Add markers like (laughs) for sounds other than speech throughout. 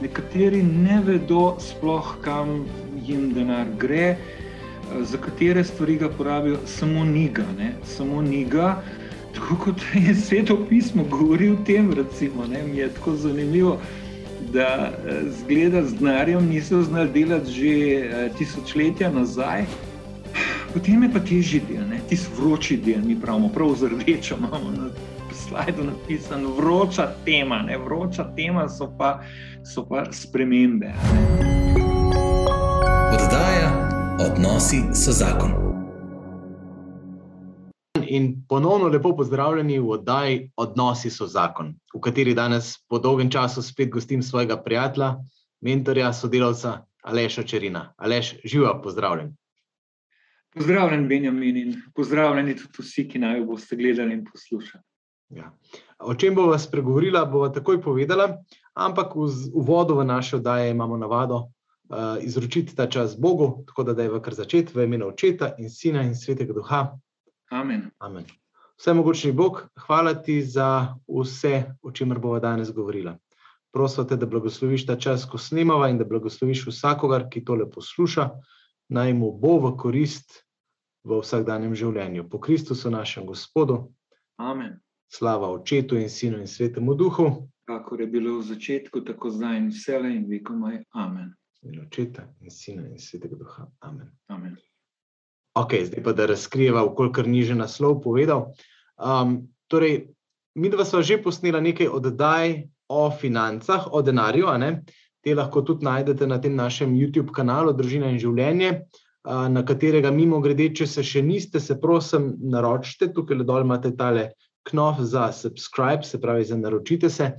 Nekateri ne vedo sploh, kam jim denar gre, za katere stvari ga porabijo, samo njega. Samo njega, (laughs) tako kot je sveto pismo govori o tem, recimo, ne, mi je tako zanimivo. Da zgleda z denarjem niso znali delati že tisočletja nazaj, potem je pa težji del, tisti vroči del, mi pravimo, prav z rdečo imamo na slajdu napisan, vroča tema, ne vroča tema, so pa, so pa spremembe. Ne. Oddaja Odnosi so zakon. In ponovno lepo pozdravljeni v oddaji Odnosi so zakon, v kateri danes po dolgem času spet gostim svojega prijatelja, mentorja, sodelavca Aleša Čerina. Aleš, živa, pozdravljen. Pozdravljen, Benjamin, in pozdravljeni tudi vsi, ki naj boste gledali in poslušali. Ja. O čem bova spregovorila, bova takoj povedala, ampak v uvodu v naše oddaje imamo navado uh, izročiti ta čas Bogu, tako da je v kar začeti v imenu Očeta in Sina in Svetega Duha. Amen. Amen. Vse mogočni Bog, hvala ti za vse, o čemer bova danes govorila. Prosim te, da blagosloviš ta čas, ko snemava in da blagosloviš vsakogar, ki tole posluša, naj mu bo v korist v vsakdanjem življenju. Po Kristusu našem Gospodu. Amen. Slava Očetu in Sinu in Svetemu Duhu. Kakor je bilo v začetku, tako zdaj in vselej in vekomaj. Amen. In Očeta in Sina in Svetega Duha. Amen. Amen. Ok, zdaj pa da razkrijeva, kolikor ni že naslov povedal. Um, torej, mi dva sva že posnela nekaj oddaj o financah, o denarju? Te lahko tudi najdete na tem našem YouTube kanalu Družina in življenje, uh, na katerega mimo grede, če se še niste, se prosim naročite, tukaj dol imate tale knof za subscribe, se pravi za naročite se,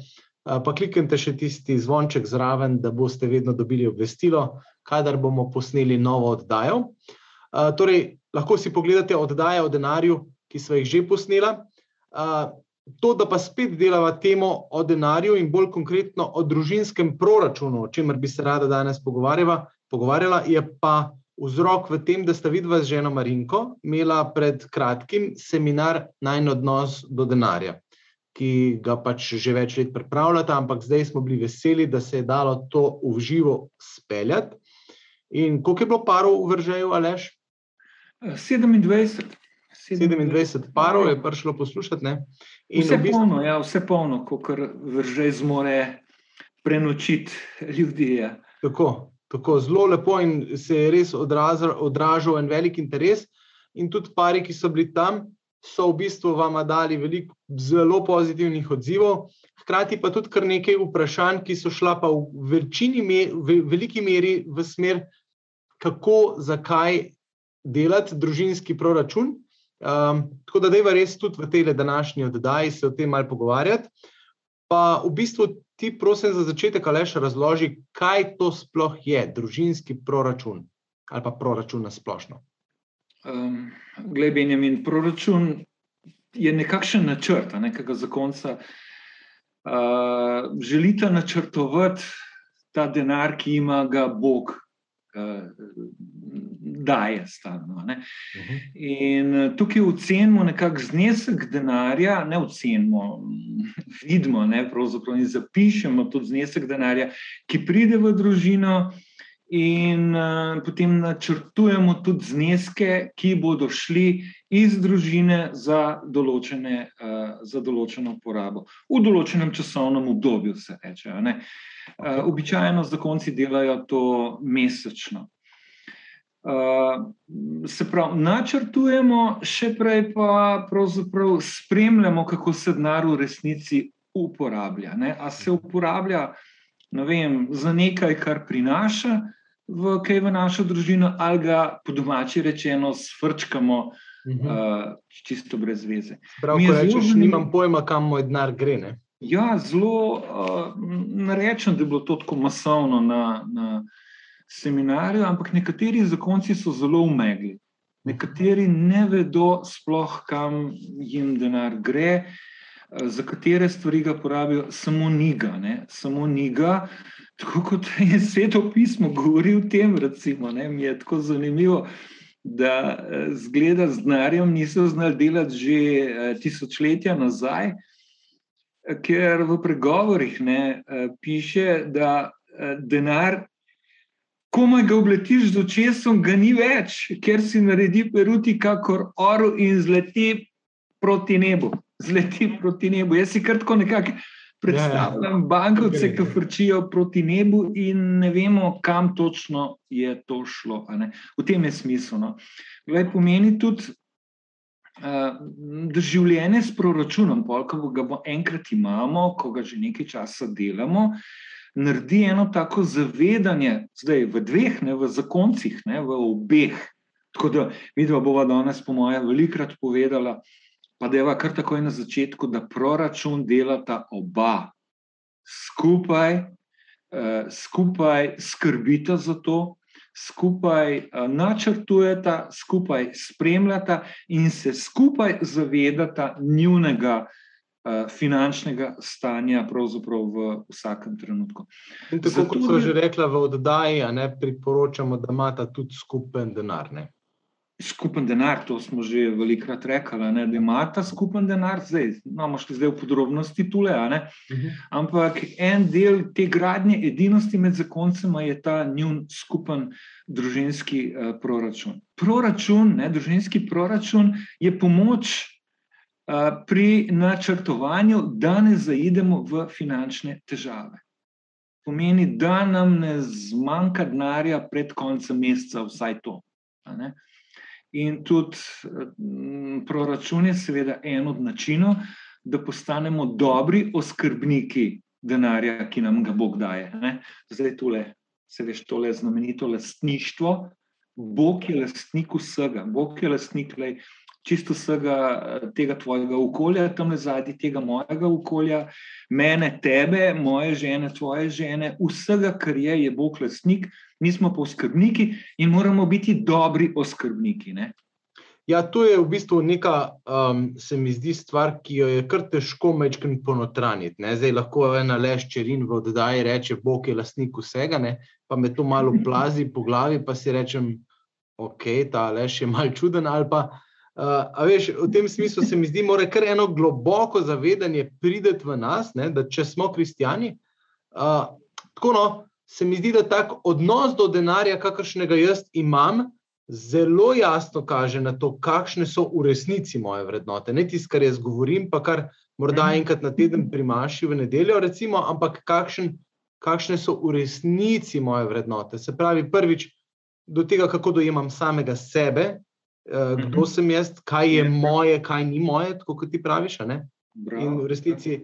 pa kliknite še tisti zvonček zraven, da boste vedno dobili obvestilo, kadar bomo posneli novo oddajo. Torej, lahko si pogledate oddaje o denarju, ki smo jih že posnela. To, da pa spet delava temo o denarju in bolj konkretno o družinskem proračunu, o čemer bi se rada danes pogovarjala, je pa vzrok v tem, da sta vidva z ženo Marinko imela pred kratkim seminar Najn odnos do denarja, ki ga pač že več let pripravljata, ampak zdaj smo bili veseli, da se je dalo to v živo speljati. In koliko je bilo parov v Vržeju, Aleš? 27. 27 parov je prišlo poslušati. Ne? In vse v bistvu... polno, ja, vse polno, kot Vržej zmore prenočiti ljudi. Ja. Tako, tako zelo lepo in se je res odrazil, odražal en velik interes. In tudi pari, ki so bili tam, so v bistvu vam dali veliko zelo pozitivnih odzivov, hkrati pa tudi kar nekaj vprašanj, ki so šla pa v, večini, v veliki meri v smer, kako, zakaj delati družinski proračun. Um, tako da, da je res tudi v tej današnji oddaji se o tem malo pogovarjati. Pa v bistvu ti, prosim, za začetek, ali še razloži, kaj to sploh je, družinski proračun ali pa proračun na splošno. Um, Glej, Benjamin, proračun je nekakšen načrt, nekega zakonca. Uh, želite načrtovati ta denar, ki ima ga Bog, uh, daje stalno. Uh mhm. -huh. In eh, tukaj ocenimo nekakšen znesek denarja, ne ocenimo, vidimo, ne, pravzaprav in zapišemo tudi znesek denarja, ki pride v družino. In uh, potem načrtujemo tudi zneske, ki bodo šli iz družine za, določene, uh, za določeno porabo, v določenem časovnem obdobju, se reče. Uh, običajno zakonci delajo to mesečno. Uh, se pravi, načrtujemo, še prej pa spremljamo, kako se denar v resnici uporablja. Ne? A se uporablja vem, za nekaj, kar prinaša v, kaj v našo družino, ali ga po domači rečeno svrčkamo uh, čisto brez veze. Prav, ko rečeš, zelo, nimam pojma, kam moj denar gre. Ne? Ja, zelo uh, rečem, da je bilo to tako masovno na. na seminarju, ampak nekateri zakonci so zelo umegli. Nekateri ne vedo, sploh kam jim denar gre, za katere stvari ga porabijo, samo njega. Samo njega, tako kot (laughs) je sveto pismo, govori o tem. Recimo, mi je tako zanimivo, da zgleda z denarjem niso znali delati že tisočletja nazaj, ker v pregovorih ne, piše, da denar, komaj ga obletiš z očesom, ga ni več, ker si naredi peruti, kakor oro in zleti proti nebu. Zleti proti nebu. Jaz si kratko nekako predstavljam ja, ja. bankovce, ki vrčijo proti nebu, in ne vemo, kam točno je to šlo. V tem je smisel. No. Glej, pomeni tudi. Uh, življenje s proračunom, ko ga bo enkrat imamo, ko ga že nekaj časa delamo, naredi eno tako zavedanje, zdaj v dveh, ne v zakoncih, ne v obeh. Tako da, vidva bova danes, po mojem, velikrat povedala, pa da je va kar takoj na začetku, da proračun delata oba skupaj, uh, skupaj skrbita za to, skupaj uh, načrtujeta, skupaj spremljata in se skupaj zavedata njunega uh, finančnega stanja, pravzaprav v vsakem trenutku. In tako kot so že rekla v oddaji, ne priporočamo, da imata tudi skupen denar. Ne? skupen denar, to smo že velikrat rekli, ne, da ima ta skupen denar, zdaj imamo še zdaj v podrobnosti tule. Uh mhm. -huh. Ampak en del te gradnje edinosti med zakoncema je ta njun skupen družinski uh, proračun. Proračun, ne, družinski proračun je pomoč. Pri načrtovanju, da ne zaidemo v finančne težave. Pomeni, da nam ne zmanjka denarja pred koncem meseca, vsaj to. In tudi proračun je, seveda, en od načinov, da postanemo dobri oskrbniki denarja, ki nam ga Bog daje. Zdaj, tole, se veš, tole znamenito lastništvo. Bog je lastnik vsega, Bog je lastnik lej, čisto vsega tega tvojega okolja, tam zadnji tega mojega okolja, mene, tebe, moje žene, tvoje žene, vsega, kar je, je Bog lastnik mi smo pa oskrbniki in moramo biti dobri oskrbniki. Ne? Ja, to je v bistvu neka, um, se mi zdi, stvar, ki jo je kar težko mečkim ponotraniti. Ne? Zdaj lahko ena leščerin v oddaji reče: Bog je lastnik vsega, ne? pa me to malo plazi po glavi, pa si rečem, ok, ta leš je mal čuden. Pa, uh, veš, v tem smislu se mi zdi, da mora kar eno globoko zavedanje prideti v nas, ne? da če smo kristijani. Uh, tako no, se mi zdi, da tak odnos do denarja, kakršnega jaz imam, zelo jasno kaže na to, kakšne so v resnici moje vrednote. Ne tisto, kar jaz govorim, pa kar morda mhm. enkrat na teden primaši v nedeljo, recimo, ampak kakšen, kakšne so v resnici moje vrednote. Se pravi, prvič do tega, kako dojemam samega sebe, eh, kdo mhm. sem jaz, kaj je moje, kaj ni moje, tako kot ti praviš. In v resnici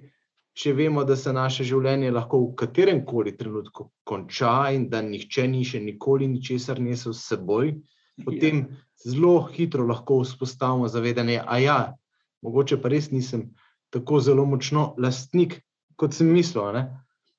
če vemo, da se naše življenje lahko v katerem koli trenutku konča in da nihče ni še nikoli ničesar nesel s seboj, potem ja. zelo hitro lahko vzpostavimo zavedanje, da ja, mogoče pa res nisem tako zelo močno lastnik, kot sem mislil. Ne?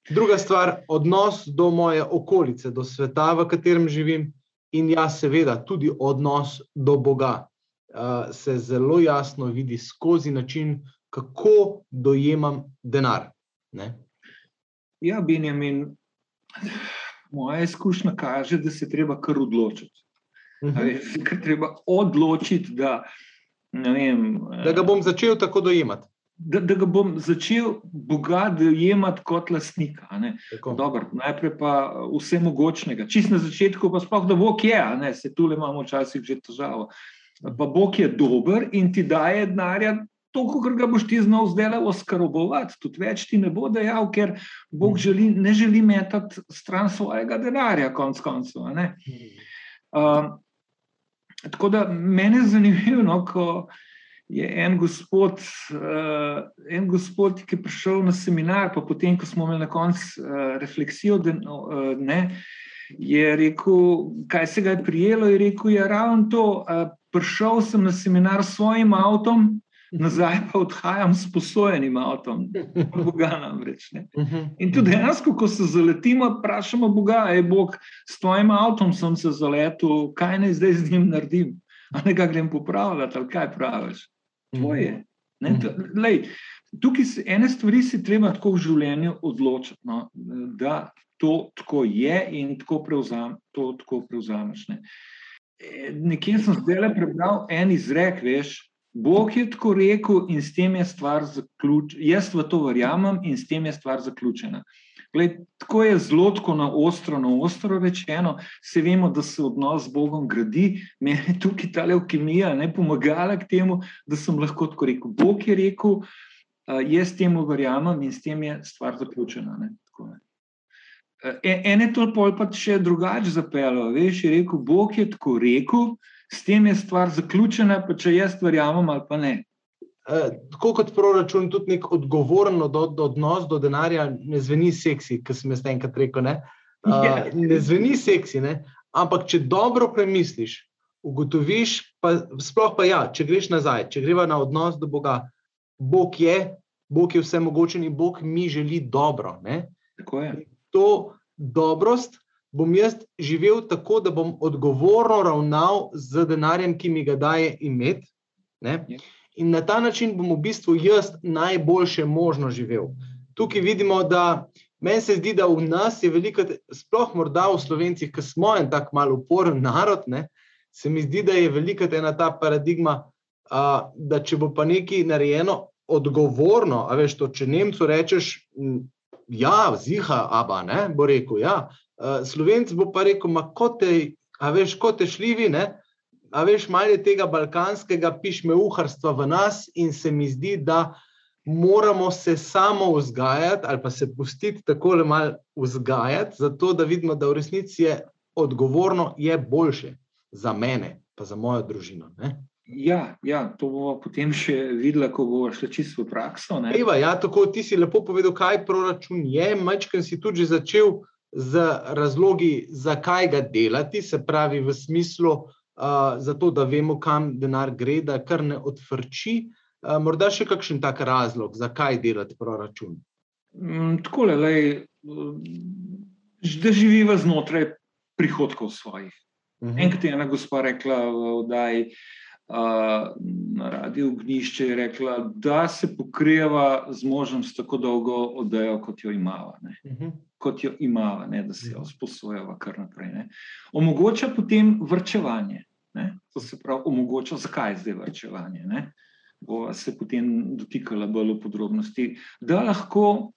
Druga stvar, odnos do moje okolice, do sveta, v katerem živim, in ja, seveda, tudi odnos do Boga. Uh, se zelo jasno vidi skozi način, kako dojemam denar. Ne? Ja, Benjamin, moja izkušnja kaže, da se treba kar odločiti. Uh. -huh. Treba odločiti, da, vem, da ga bom začel tako dojemati. Da, da ga bom začel Boga dojemati kot lastnika. Dobar, najprej pa vse mogočnega. Čist na začetku, pa sploh da Bog je, se tu le imamo včasih že težavo. Pa Bog je dober in ti daje denarja, to, kar ga boš ti znal zdaj oskrbovati, tudi več ti ne bo dejal, ker Bog mm. želi, ne želi metati stran svojega denarja, konc koncev. Uh, tako da meni je zanimivo, no, ko je en gospod, uh, en gospod, ki je prišel na seminar, pa potem, ko smo imeli na koncu uh, refleksijo, da uh, ne. Je rekel, kaj se ga je prijelo, je rekel, je ja, ravno to. Uh, prišel sem na seminar s svojim avtom, nazaj pa odhajam s posojenim avtom, Boga namreč. Ne. Mhm. In tudi dejansko, ko se zaletimo, vprašamo Boga, je Bog s tvojim avtom sem se zaletel, kaj naj zdaj z njim naredim, a ne ga grem popravljati, ali kaj praviš, tvoje. Ne, mhm. lej, tukaj se ene stvari si treba tako v življenju odločiti, no, da to tako je in tako prevzam, to tako prevzameš. Ne. E, nekje sem zdaj le prebral en izrek, veš, Bog je tako rekel, in s tem je stvar zaključena. Jaz v to verjamem, in s tem je stvar zaključena. Gled, tako je zelo tako na ostro, na ostro rečeno. Vse vemo, da se odnos z Bogom gradi, meni je tukaj ta leukemija ne pomagala k temu, da sem lahko tako rekel. Bog je rekel, uh, jaz temu verjamem, in s tem je stvar zaključena. Ne? Tako, ne. E, ene to pol pa še drugače zapeljalo. Veš, je rekel, Bog je tako rekel, s tem je stvar zaključena, pa če jaz verjamem ali pa ne. E, tako kot proračun, tudi nek odgovoren od, od, odnos do denarja ne zveni seksi, ki sem jaz enkrat rekel. Ne, uh, ja. ne zveni seksi, ne? ampak če dobro premisliš, ugotoviš, pa sploh pa ja, če greš nazaj, če greva na odnos do Boga, Bog je, Bog je vse mogočen in Bog mi želi dobro. To dobrost bom jaz živel tako, da bom odgovorno ravnal z denarjem, ki mi ga daje imeti. Ja. In na ta način bom v bistvu jaz najboljše možno živel. Tukaj vidimo, da meni se zdi, da v nas je veliko, sploh morda v slovencih, ki smo en tak malo uporen narod, ne, se mi zdi, da je velika ena ta paradigma, a, da če bo pa nekaj narejeno odgovorno, a veš to, če Nemcu rečeš, ja, ziha, aba, ne, bo rekel. Ja. Uh, Slovenc bo pa rekel, kot te, a veš, kot te šljivi, ne. A veš, malo je tega balkanskega pišmeuharstva v nas, in se mi zdi, da moramo se samo vzgajati, ali pa se pustiti tako le malo vzgajati, zato da vidimo, da v resnici je odgovorno, je boljše za mene, pa za mojo družino. Ne? Ja, ja, to bomo potem še videli, ko bomo šli čisto v prakso. Eva, ja, tako ti si lepo povedal, kaj proračun je. Majčkaj si tudi začel z razlogi, zakaj ga delati, se pravi, v smislu, uh, zato, da vemo, kam denar gre, da kar ne odvrči. Uh, morda še kakšen tak razlog, zakaj delati proračun? Mm, tako je, da živiva znotraj prihodkov svojih. Uh mhm. -huh. Enkrat je ena gospa rekla, da je na radiju Gnišče je rekla, da se pokrijeva z možem s tako dolgo oddajo, kot jo imava. Ne. Mhm. Kot jo imava, ne, da se jo mhm. sposojava kar naprej. Ne. Omogoča potem vrčevanje. Ne. To se pravi, omogoča, zakaj zdaj vrčevanje. Ne. Bo se potem dotikala bolj v podrobnosti, da lahko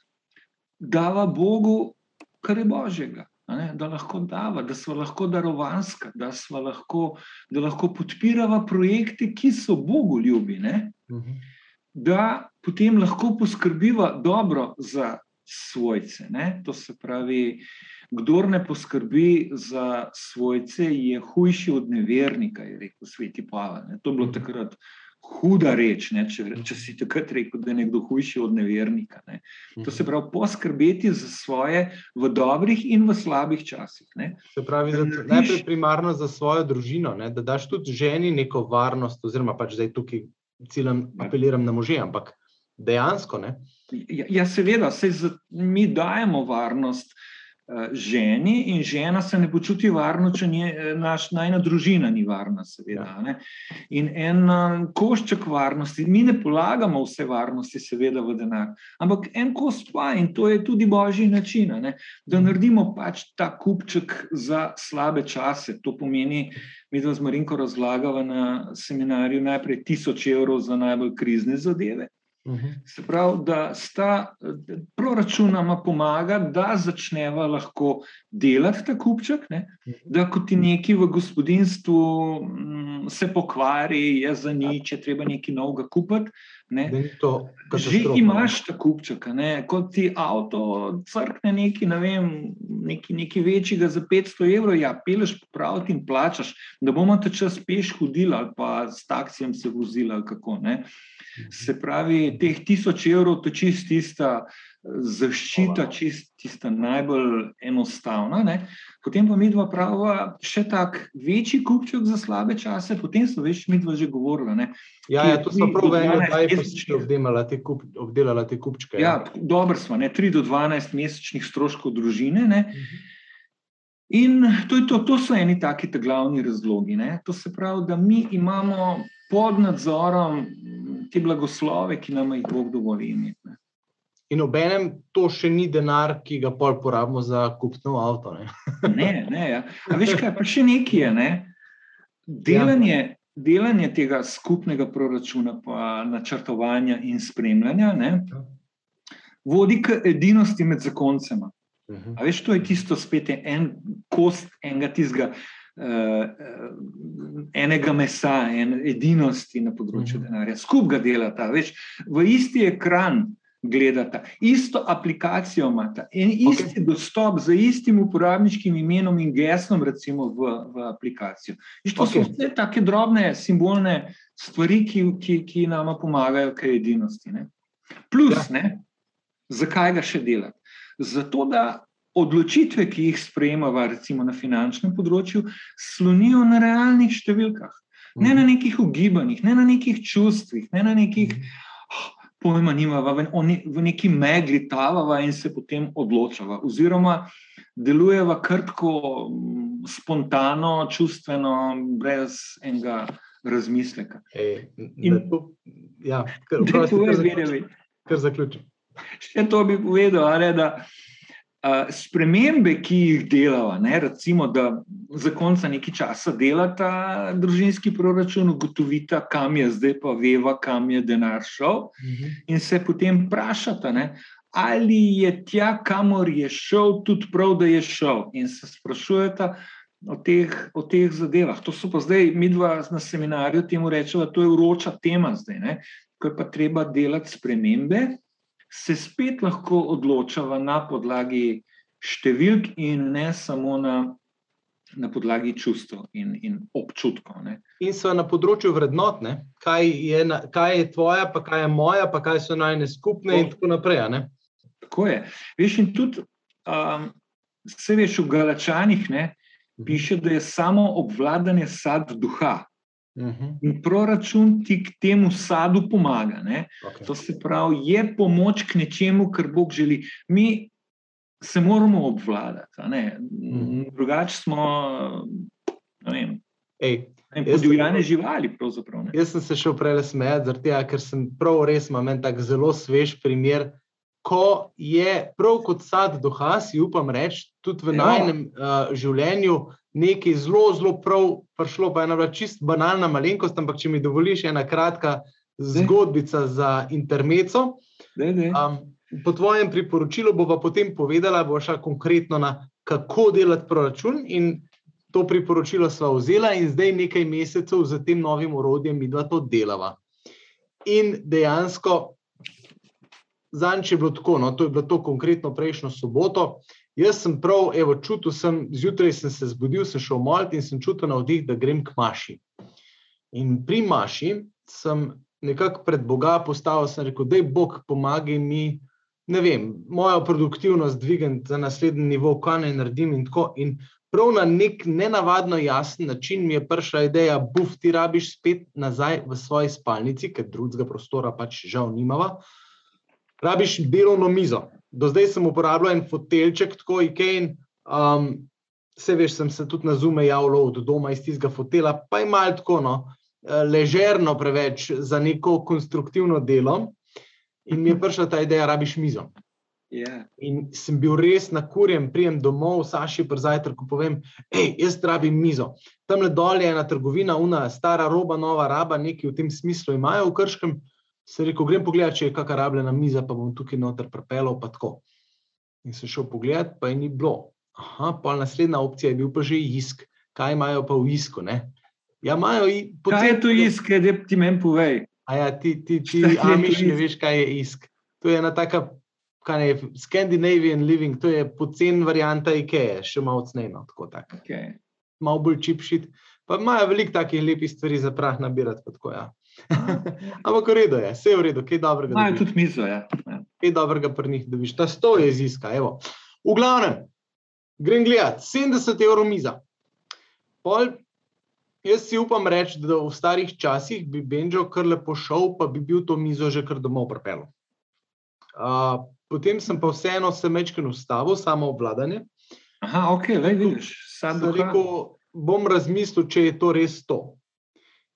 dava Bogu, kar je božjega ne, da lahko dava, da smo lahko darovanska, da, lahko, da lahko podpiramo projekte, ki so Bogu ljubi. Ne, mhm. da potem lahko poskrbiva dobro za svojce. Ne, to se pravi, kdo ne poskrbi za svojce, je hujši od nevernika, je rekel sveti Pavel. To je bilo mhm. takrat huda reč, ne, če, če si takrat rekel, da je nekdo hujši od nevernika. Ne. To se pravi, poskrbeti za svoje v dobrih in v slabih časih. Ne. Se pravi, da narediš... najprej primarno za svojo družino, ne, da daš tudi ženi neko varnost, oziroma pač zdaj tukaj ciljem ja. apeliram na može, ampak dejansko. Ne. Ja, ja, seveda, se z, mi dajemo varnost. Eh, ženi, in žena se ne počuti varno, če nje, eh, naš, najna družina ni varna, seveda. Ja. In en uh, košček varnosti, mi ne polagamo vse varnosti, seveda, v denar, ampak en kos pa in to je tudi božji način, ne? da naredimo pač ta kupček za slabe čase. To pomeni, mi z Marinko razlagali na seminarju najprej tisoč evrov za najbolj krizne zadeve. Mhm. Se pravi, da sta proračunama pomaga, da začneva lahko delati ta kupček, ne? Mhm. da ko ti nekaj v gospodinstvu m, mm, se pokvari, je za nič, je treba nekaj novega kupiti. Že imaš ta kupček, ne? kot ti avto crkne nekaj, ne vem, nekaj, nekaj večjega za 500 evrov, ja, peleš popraviti in plačaš, da bomo ta čas peš hodili ali pa s taksijem se vozili ali kako. Ne? Se pravi, teh tisoč evrov, to je čist tista eh, zaščita, čist tista najbolj enostavna. Ne? Potem pa mi dva prava še tak večji kupček za slabe čase, potem so več mi dva že govorila. Ne? Ja, ja, to smo prav da je posebej obdelala te, kup, obdelala te kupčke. Ja, ja dobro smo, ne? 3 do 12 mesečnih stroškov družine. Ne? Mhm. In to, to, to so eni taki glavni razlogi. Ne? To se pravi, da mi imamo pod nadzorom te blagoslove, ki nam jih Bog dovoli imeti. In ob enem to še ni denar, ki ga pol porabimo za kupno avto. Ne, (laughs) ne. ne ja. Veš kaj, pa še nekaj je. Ne? Delanje, delanje tega skupnega proračuna, pa načrtovanja in spremljanja, ne, vodi k edinosti med zakoncema. Mhm. A veš, to je tisto spet je en kost enega tistega. Uh, enega mesa, ene edinosti na področju Mhm. denarja, skupaj ga delata, veš, v isti ekran gledata, isto aplikacijo imata, en isti okay. dostop z istim uporabniškim imenom in geslom, recimo v, v aplikacijo. Viš, to okay. So vse take drobne simbolne stvari, ki, ki, ki nama pomagajo k edinosti. Ne? Plus, ja. ne, zakaj ga še delati? Zato, da odločitve, ki jih sprejemava, recimo na finančnem področju, slonijo na realnih številkah, ne na nekih ugibanjih, ne na nekih čustvih, ne na nekih oh, pojma, nimava, v, ne, v neki megli tavava in se potem odločava, oziroma delujeva krtko, spontano, čustveno, brez enega razmisleka. Ej, In- to, ja, kar, prosti, kar, zaključi, kar zaključim. Še to bi povedal, ne, da spremembe, ki jih delava, ne, recimo, da zakonca nekaj časa delata družinski proračun, ugotovita, kam je zdaj, pa veva, kam je denar šel, in se potem vprašata, ne, ali je tja, kamor je šel, tudi prav, da je šel, in se sprašujeta. O teh, o teh zadevah. To so pa zdaj, mi dva na seminarju temu rečemo, da to je vroča tema zdaj. Ne? Ko je pa treba delati spremembe, se spet lahko odločava na podlagi številk in ne samo na, na podlagi čustev in, in občutkov. Ne. In so na področju vrednot, ne? kaj je, na, kaj je tvoja, pa kaj je moja, pa kaj so najne skupne, in tako naprej. Ne? Tako je. Veš, in tudi, um, se veš, v Galačanih ne, piše, da je samo obvladanje sad duha. Mhm, In proračun ti k temu sadu pomaga. Ne. okay. To se pravi, je pomoč k nečemu, kar Bog želi. Mi se moramo obvladati. Mhm. drugače smo vem, Ej, podivjane živali. jaz sem se šel prej smejati, zaradi tega, ker sem prav res imam en tak zelo svež primer. Ko je prav kot sad duha, si upam reči, tudi v Ja. najnem uh, življenju nekaj zelo, zelo prav prišlo, pa je ena bila čist banalna malenkost, ampak če mi dovoliš, ena kratka zgodbica za intermeco. Daj, daj. Um, po tvojem priporočilu bova potem povedala, bo šla konkretno na kako delati proračun in to priporočilo sva vzela in zdaj nekaj mesecev z tem novim orodjem mi dva to delava. In dejansko, zanj je bilo tako, no, to je bilo to konkretno prejšnjo soboto. Jaz sem prav, evo, čutil sem, zjutraj sem se zbudil, sem šel molt in sem čutil navdih, da grem k maši. In pri maši sem nekako pred Boga postavil, sem rekel, da je Bog pomagaj mi, ne vem, mojo produktivnost dvigati za naslednji nivo, kaj naj naredim in tako. In prav na nek nenavadno jasen način mi je prišla ideja, buf, ti rabiš spet nazaj v svoji spalnici, ker drugega prostora pač žal nimava. Rabiš delovno mizo. Do zdaj sem uporabljal en fotelček, tako IKEA. Um, Vse veš, sem se tudi na zume javljal od doma iz tistega fotela, pa je malo tako, no, eh, ležerno preveč za neko konstruktivno delo. In mi je prišla ta ideja, rabiš mizo. Ja. In sem bil res nakurjen, prijem domov, Saši pri zajtrku povem, hej, jaz rabim mizo. Tam le dol je ena trgovina, una stara roba, nova raba, nekaj v tem smislu imajo v Krškem. Se rekel, grem pogledat, če je kakšna rabljena miza, pa bom tukaj noter prepelal, pa tako. In sem šel pogledat, pa je ni bilo. Aha, pa naslednja opcija je bil pa že isk. Kaj imajo pa v isku? Ne? Ja, imajo i- Kaj je to iskaj, da ti meni povej? A ja, ti, ti, ti to Amiš ne isk? veš, kaj je isk. To je ena taka, kaj je, Scandinavian living, to je pocen varianta IKEA, še malo cnejno, tako tak. Okay. Malo bolj čipšit. Pa imajo veliko takih lepih stvari za prah nabirati, pa tako ja. (laughs) Ampak v redu je, vse je v redu, kaj dobrega. Imajo tudi mizo. Ja. Ja. kaj dobrega pri njih dobiš. Ta sto je iz iska. Evo. V glavnem, grem gledat, 70 evrov miza. Pol, jaz si upam reči, da v starih časih bi Benjo kar lepo šel, pa bi bil to mizo že kar domov prepel. Uh, potem sem pa vseeno se mečken ustavil, samo obvladanje. Aha, ok, le vidiš. Duha. rekel, bom razmislil, če je to res to.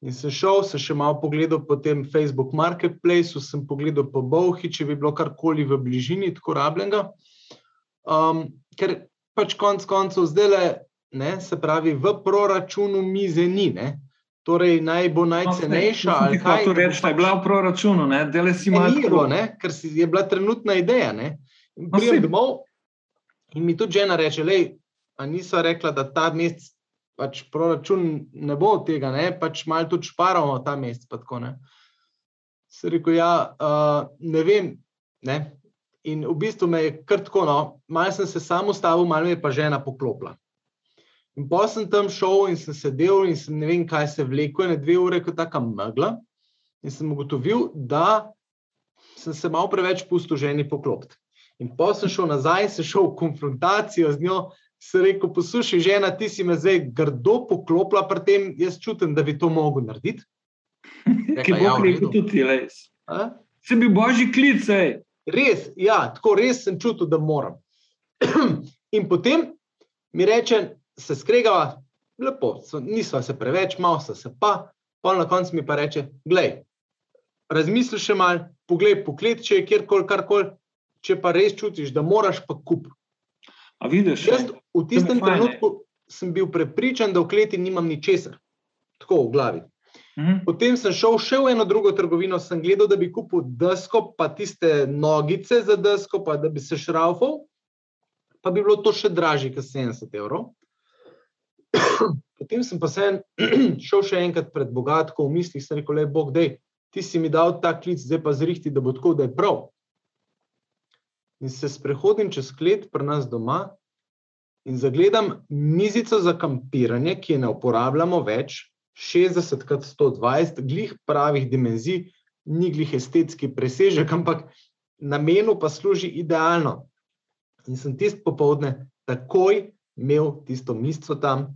In sem šel, sem še malo pogledal po tem Facebook Marketplaceu, sem pogledal po Bowhi, če bi bilo karkoli v bližini tako rabljenega. Um, ker pač konc koncev zdaj le, ne, se pravi, v proračunu mize ni. Ne. torej naj bo najcenejša. No, ali kaj to reči, da je bila v proračunu, ne, da le si malo. Ni bilo, ne, ker si, je bila trenutna ideja. Ne. In No, Prijem domov in mi tudi žena reče, lej, a niso rekla, da ta mesec pač proračun ne bo od tega, ne, pač malo tudi šparamo ta mesec. tako, ne. Sem rekel, ja, uh, ne vem. Ne. In v bistvu me je kar tako, no, malo sem se sam ustavil, malo je pa žena poklopila. In pa sem tam šel in sem sedel in sem ne vem, kaj se vlekel, ne dve ure, kot taka megla. In sem ugotovil, da sem se malo preveč pustil ženi poklopiti. In pa sem šel nazaj sem šel v konfrontacijo z njo. Se rekel, poslušaj, žena, ti si me zdaj grdo poklopila, pri tem jaz čutim, da bi to mogel narediti. Ki bo ja, rekel tudi res. A? Se bi božji klic, ej. Res, ja, tako res sem čutil, da moram. (clears throat) In potem mi reče, se skregava, lepo, so- nisva se preveč, malo sta se pa, pa na koncu mi pa reče, glej, razmisli še mal, poglej poklet, če je kjerkoli, karkoli, če pa res čutiš, da moraš pa kup. A vidiš? Jaz v tistem trenutku sem bil prepričan, da v kleti nimam ničesar. Tako v glavi. Mhm. Potem sem šel še v eno drugo trgovino, sem gledal, da bi kupil desko, pa tiste nogice za desko, pa da bi se šraufal, pa bi bilo to še dražje, kot 70 evrov. (clears throat) Potem sem pa se (clears throat) šel še enkrat pred bogatko v mislih, sem rekel, le Bog, dej, ti si mi dal ta klic, zdaj pa zrihti, da bo tako, da je prav. In se sprehodim čez klet pri nas doma in zagledam mizico za kampiranje, ki je ne uporabljamo več, 60 krat 120, glih pravih dimenzij, ni glih estetski presežek, ampak namenu pa služi idealno. In sem tisti popovdne takoj imel tisto mizico tam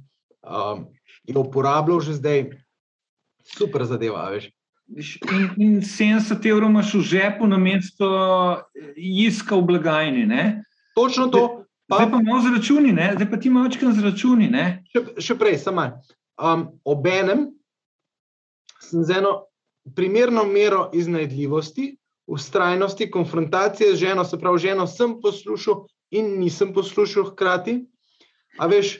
um, in uporabljal že zdaj. Super zadeva, veš. In, in 70 evrov imaš v žepu, na mesto iska v blagajni. Ne? Točno to. Pa, Zdaj pa imamo z računi, ne? zdaj pa ti imaš očkam z računi. Ne? še, še prej, samo. Um, obenem sem z eno primerno mero iznajdljivosti, ustrajnosti, konfrontacije z ženo, se pravi, ženo sem poslušal in nisem poslušal hkrati. A veš,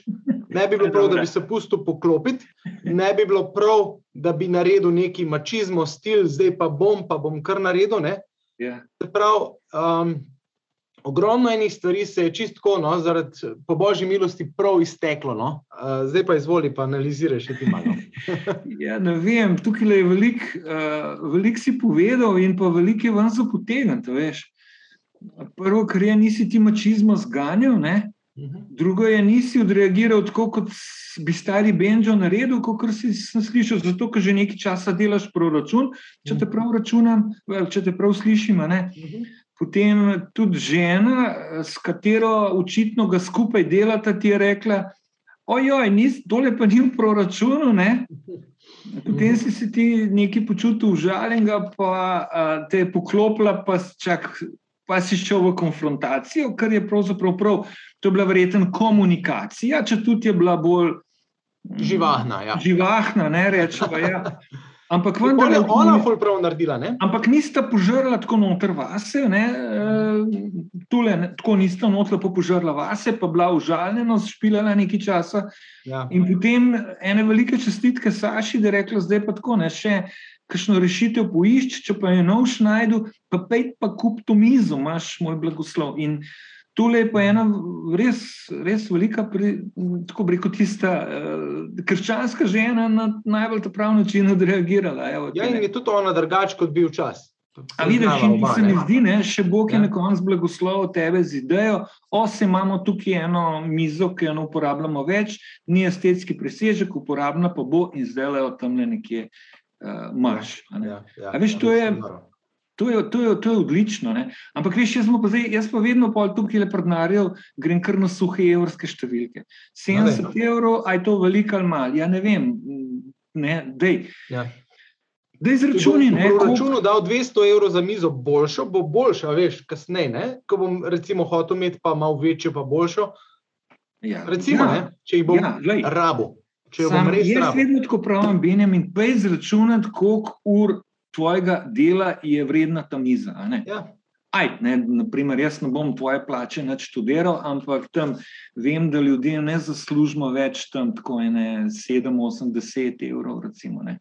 ne bi bilo prav, da bi se pustil poklopiti, ne bi bilo prav, da bi naredil neki mačizmo, stil, zdaj pa bom, pa bom kar naredil. Ne? Ja. Se pravi, um, ogromno enih stvari se je čistko, no, zaradi po božji milosti, prav izteklo. No. Uh, zdaj pa izvoli, pa analiziraj še ti malo. (laughs) Ja, ne vem, tukaj je veliko, uh, velik si povedal, in pa veliko je ven za potegniti. veš. Prvo, kar je, nisi ti mačizmo zganjal, ne? Drugo je, nisi odreagiral tako, kot bi stari Benjo naredil, kot si slišal, zato ker že nekaj časa delaš proračun, če te prav računam, ali če te prav slišim. ne. Potem tudi žena, eh, s katero očitno ga skupaj delata, ti je rekla: Ojoj, nis, tole pa ni v proračunu. Ne? Potem si se ti nekaj počutil užaljenega, pa a, te je poklopila, pa, čak, pa si šel v konfrontacijo, kar je pravzaprav prav. To je bila verjetno komunikacija, če tudi je bila bolj mm, Živahna. Ja. živahna ne rečemo. Ja. Ampak vendar je ona ful prav naredila. Ne? Ampak nista požrla tako noter vase, ne, eh, tule, ne, tako nista lepo požrla vase, pa bila užaljena, špilala nekaj časa. Ja. In potem ene velike čestitke Saši, da je rekla, zdaj pa tako, ne, še kakšno rešitev poišči, če pa je nov šnajdu, pa pej pa kup to mizo, imaš moj blagoslov. In tole je pa ena res, res velika, pri, tako rekel, tista uh, krščanska žena na najbolj ta prav način odreagirala. Evo, ja, in je tudi ona drugač, kot bil čas. A vidiš, in se mi zdi, ne, še Bog je Ja. na koncu blagoslovil tebe z idejo, ose imamo tukaj eno mizo, ki jo ne uporabljamo več, ni estetski presežek, uporabna pa bo in zdaj le jo tam nekje uh, a ne. Ja, ja, A veš, to je- noro. To je, to, je, to je odlično. Ne? Ampak veš, jaz, pa zdaj, jaz pa vedno pol tukaj le prednarjal, grem kar na suhe evrske številke. 70 evrov, a je to veliko ali malo? Ja, ne vem. Ne, dej. Ja. Dej zračuni, Če ne, bom računu dal 200 evrov za mizo, boljšo, bo boljša, veš, kasneje. ne. Ko bom recimo hotel imeti pa malo večjo, pa boljšo. Ja, Recimo, ja, ne, če jih bom ja, glej. rabo. Sam, bom res jaz rabo. vedno tako pravim, Benjamin, pej zračunati, koliko ur tvojega dela je vredna ta miza. a ne. Ja, Aj, ne, naprimer, jaz ne bom tvoje plače več študiral, ampak tam vem, da ljudje ne zaslužimo več tam tako 7, 8, 10 evrov. Recimo, ne.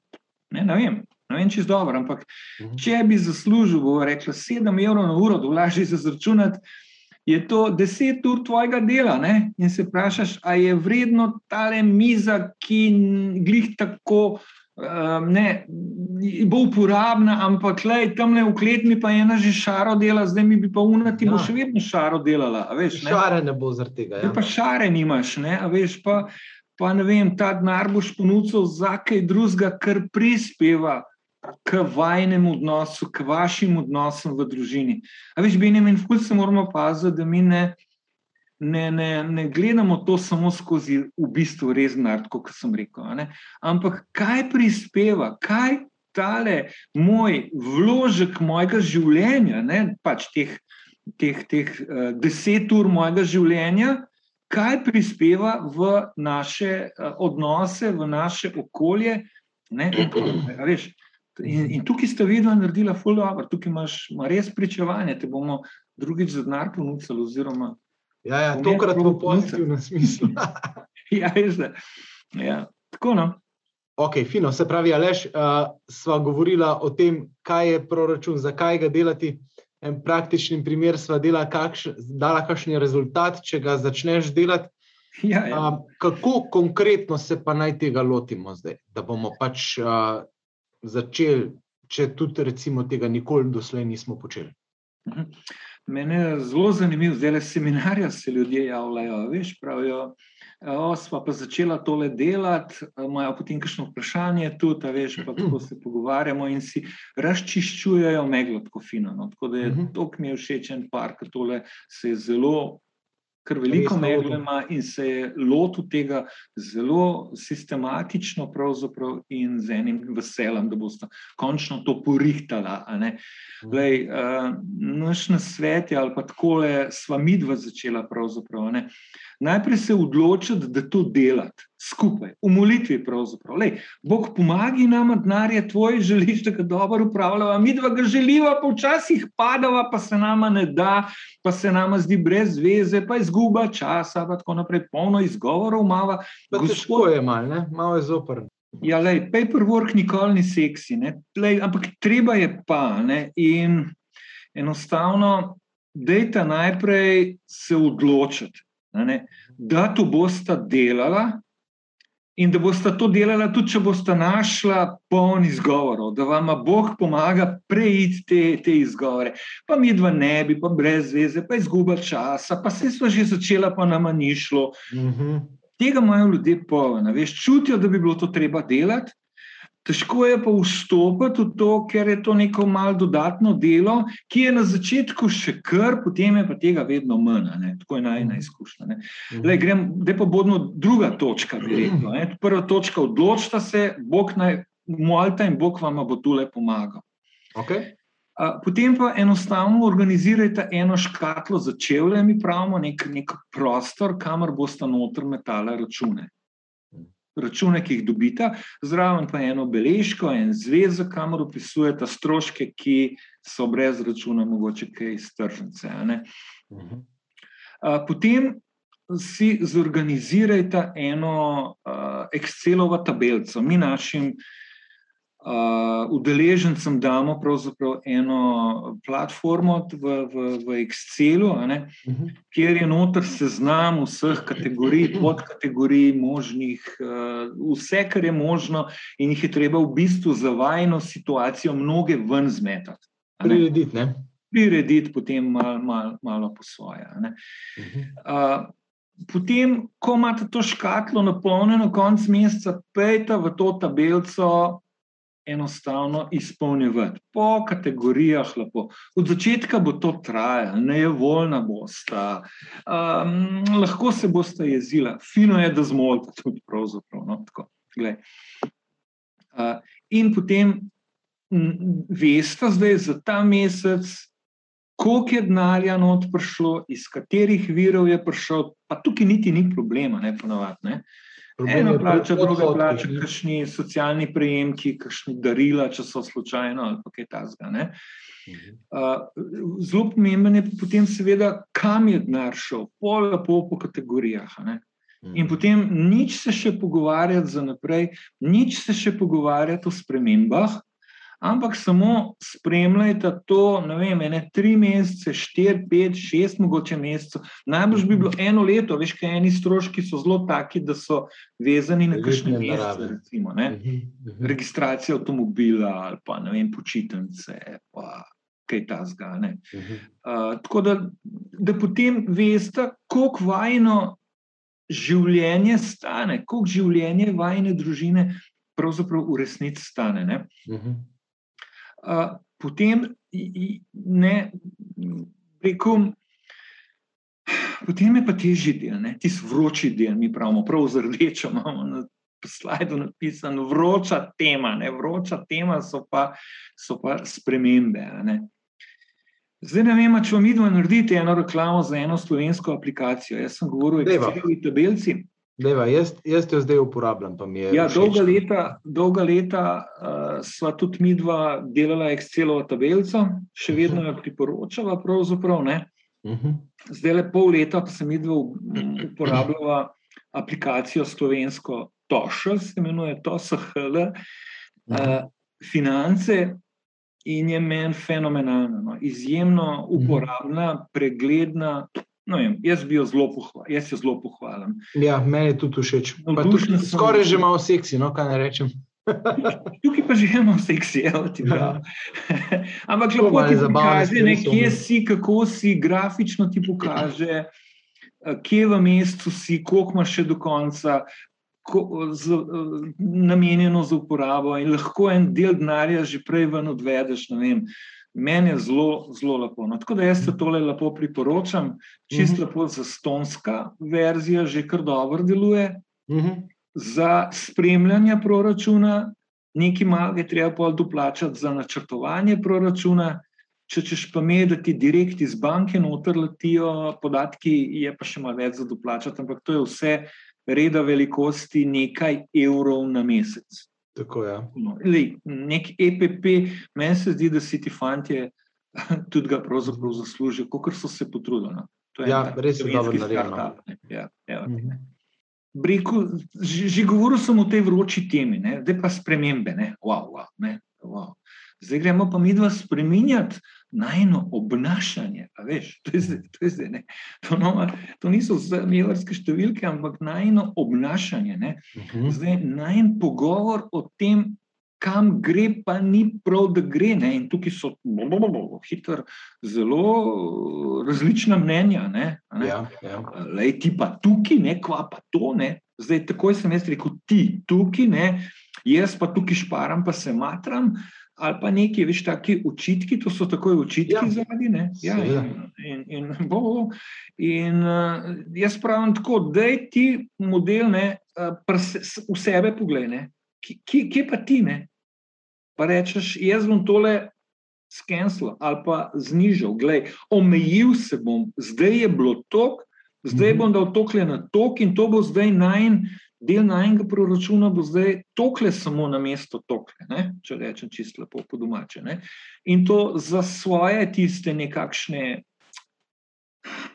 Ne, ne vem, ne vem čisto dobro, ampak mhm. če bi zaslužil, bo rekla 7 evrov na uro, da vlažiš za zračunati, je to 10 ur tvojega dela. Ne? In se vprašaš, ali je vredno tale miza, ki glih tako um, ne, bo uporabna, ampak lej, tam le v kletni pa ena že šaro dela, zdaj mi bi pa unati, ja. bo še vedno šaro delala. Veš, ne? Šare ne bo zaradi tega. Ja. Pa šare nimaš, ne, a veš pa. Pa ne vem, ta denar boš ponudil za kaj drugega, kar prispeva k vajnem odnosu, k vašim odnosom v družini. A veš, Benjamin, fulj se moramo paziti, da mi ne, ne, ne, ne gledamo to samo skozi v bistvu reznar, kot sem rekel. Ampak kaj prispeva, kaj tale moj vložek mojega življenja, ne, pač teh, teh, teh uh, deset ur mojega življenja, kaj prispeva v naše uh, odnose, v naše okolje. Ne, veš, In, in tukaj ste vidno naredili, da tukaj imaš res pričevanje, te bomo drugič za denar ponudili, oziroma Ja, ja, tokrat v pozitivnem smislu. (laughs) ja, veste. Ja, tako no. Ok, fino. Se pravi, Aleš, uh, sva govorila o tem, kaj je proračun, zakaj ga delati. En praktični primer sva dela, kakš, dala kakšen rezultat, če ga začneš delati. Ja, ja. Uh, kako konkretno se pa naj tega lotimo zdaj, da bomo pač uh, začeli, če tudi recimo tega nikoli doslej nismo počeli? Mhm. Mene je zelo zanimivo, zdaj le seminarja se ljudje javljajo. Veš, pravijo, o, sva pa začela tole delati, imajo potem kakšno vprašanje tudi, veš, pa tako se pogovarjamo in si razčiščujejo meglo tako fino. No. Tako da je mhm. to, ki mi je všečen park, tole se je zelo kar veliko ima in se je lotil tega zelo sistematično in z enim veseljem, da boste končno to porihtala. Lej, uh, naš nasvet je, ali pa tako je sva midva začela pravzaprav. Ne? Najprej se odločiti, da to delati skupaj, v molitvi. Lej, Bog pomaga nam, denar je tvoj, želiš, da ga dobro upravljava. Mi dva ga želiva, pa včasih padava, pa se nama ne da, pa se nama zdi brez veze, pa izguba časa, pa tako naprej, polno izgovorov. Mava, Težko je malo, malo je zoprn. Ja, lej, paperwork nikoli ni seksi, lej, ampak treba je pa. Ne? In enostavno, dejte najprej se odločiti da to bosta delala in da bosta to delala tudi, če bosta našla poln izgovorov, da vam Bog pomaga preiti te, te izgovore. Pa mi dva ne bi, pa brez veze, pa izguba časa, pa se smo že začela, pa nama ni šlo. Uh mhm. -huh. Tega imajo ljudje polno, veš, čutijo, da bi bilo to treba delati. Težko je pa vstopiti v to, ker je to neko malo dodatno delo, ki je na začetku še kar, potem je pa tega vedno manj. Ne? Tako je najna mhm. izkušnja. Zdaj pa bodno druga točka. Rekel, Prva točka, odločite se, Bog naj molite in Bog vam bo tu le pomagal. Okay. Potem pa enostavno organizirajte eno škatlo za čevlje, mi pravimo, nek, nek prostor, kamor boste noter metale račune račune, ki jih dobite, zraven pa eno beležko, en zvezek, kamor opisujete stroške, ki so brez računa, mogoče kaj iz tržnice. Mhm. Potem si zorganizirajte eno uh, Excelovo tabelico. Mi našim uh, udeležencem damo eno platformo v, v, v Excelu, uh mhm. kjer je noter seznam vseh kategorij, (clears throat) podkategorij, možnih, uh, vse, kar je možno, in jih je treba v bistvu za vajno situacijo mnoge ven zmetati. Prirediti, ne? Prirediti, potem malo mal, malo po svoje. Uh, Potem, ko imate to škatlo napolnjeno, konec meseca, pejte v to tabelico enostavno izpolnjevati, po kategorijah. Lepo. Od začetka bo to trajalo, nevoljna bosta, um, lahko se boste jezila, fino je, da zmolite tudi pravzaprav. No, uh, in potem veste, zdaj za ta mesec. Koliko je denarja not prišlo, iz katerih virov je prišel, pa tukaj niti ni problema, ne ponovadi. Eno plača, druga plača, kakšni socialni prejemki, kakšni darila, če so slučajno ali kaj tasga. Uh, zelo pomemben je potem, seveda, kam je denar šel, pol lepo po kategorijah. In potem nič se še pogovarjati za naprej, nič se še pogovarjati o spremembah, ampak samo spremljajte to, ne vem, ene tri mesece, štiri, pet, šest, mogoče mesecev. Najbolj bi bilo eno leto, veš, kaj eni stroški so zelo taki, da so vezani na kakšne mesece, recimo, ne? Mhm, mhm. registracija avtomobila ali pa ne vem, počitnice. Pa. Kaj ta zgane. Uh uh, tako da, da potem veste, koliko vajno življenje stane, koliko življenje vajne družine pravzaprav v resnici stane. Uh -huh potem ne, rekel, potem je pa težji del, tisti vroči del, mi pravimo, prav z rdečo imamo na slajdu napisano, vroča tema, ne, vroča tema so pa, so pa spremembe. Zdaj ne vem, če vam idemo narediti eno reklamo za eno slovensko aplikacijo. Jaz sem govoril o Excelu tabelci. Deva, jaz, jaz jo zdaj uporabljam. Ja, dolga leta, dolga leta uh, sva tudi mi dva delala Excelovo tabelico, še vedno jo priporočava. Uh -huh. Zdaj le pol leta, pa sem mi dva uporabljala aplikacijo slovensko TOŠL, se imenuje TOSHL, uh, uh, finance. In je meni fenomenalno, no. izjemno uporabna, pregledna, No, jaz bi jo zelo pohvalil, jaz jo zelo pohvalim. Ja, meni je tudi všeč. Tudi, skoraj že malo seksi, no, kaj ne rečem. (laughs) Tukaj pa že imamo seksi, evo ti prav. Ja. (laughs) Ampak lahko ti pokaže, ne, kje si, kako si, grafično ti pokaže, eh, kje v mestu si, koliko imaš še do konca. Z, namenjeno za uporabo, in lahko en del denarja že prej ven odvedeš. Vem, Meni je zelo, zelo lepo. No, tako da jaz se tole lepo priporočam, čist uh mhm. -huh. lepo za stonska verzija, že kar dobro deluje. Uh mhm. -huh. Za spremljanje proračuna, nekaj malega treba pa doplačati za načrtovanje proračuna. Če češ pa me, da ti direkt iz banke noter letijo podatki, je pa še malo več za doplačati, ampak to je vse reda velikosti nekaj evrov na mesec. Tako, ja. no, lej, nek EPP, meni se zdi, da si ti fanti tudi ga pravzaprav zaslužijo, kot so se potrudili. No. Ja, res je dobro narejeno. Ja, ja, mhm. Breku, že, že govoril sem o tej vroči temi, zdaj pa spremembe. Wow, wow, wow. Zdaj gremo pa mi dva spremenjati najno obnašanje. Veš, (laughs) to, je zdaj, to, je zdaj, to, no, to niso zmerske številke, ampak najno obnašanje. Uh mhm. Zdaj najn pogovor o tem, kam gre, pa ni prav, da gre. Ne? In tukaj so bo, bo, bo, hitro, zelo različna mnenja. Ne? Ne? Ja, ja. Lej, ti pa tukaj, ne kva pa to. Ne? Zdaj, takoj sem jaz rekel, ti tukaj, ne? jaz pa tukaj šparam, pa se matram ali pa neki več taki učitki, to so takoj učitki ja. zadnji. Ja, in, in, bo, in uh, jaz pravim tako, da je ti model, ne, uh, v sebe pogled, kje, kje pa ti ne. Pa rečeš, jaz bom tole skenil ali pa znižal, gledaj, omejil se bom, zdaj je bilo tok, zdaj mhm. bom dal tokle na tok in to bo zdaj najmanj del najmenjega proračuna bo zdaj tokle, samo na mesto tokle, ne? če rečem čisto lepo po domače. Ne? In to za svoje tiste nekakšne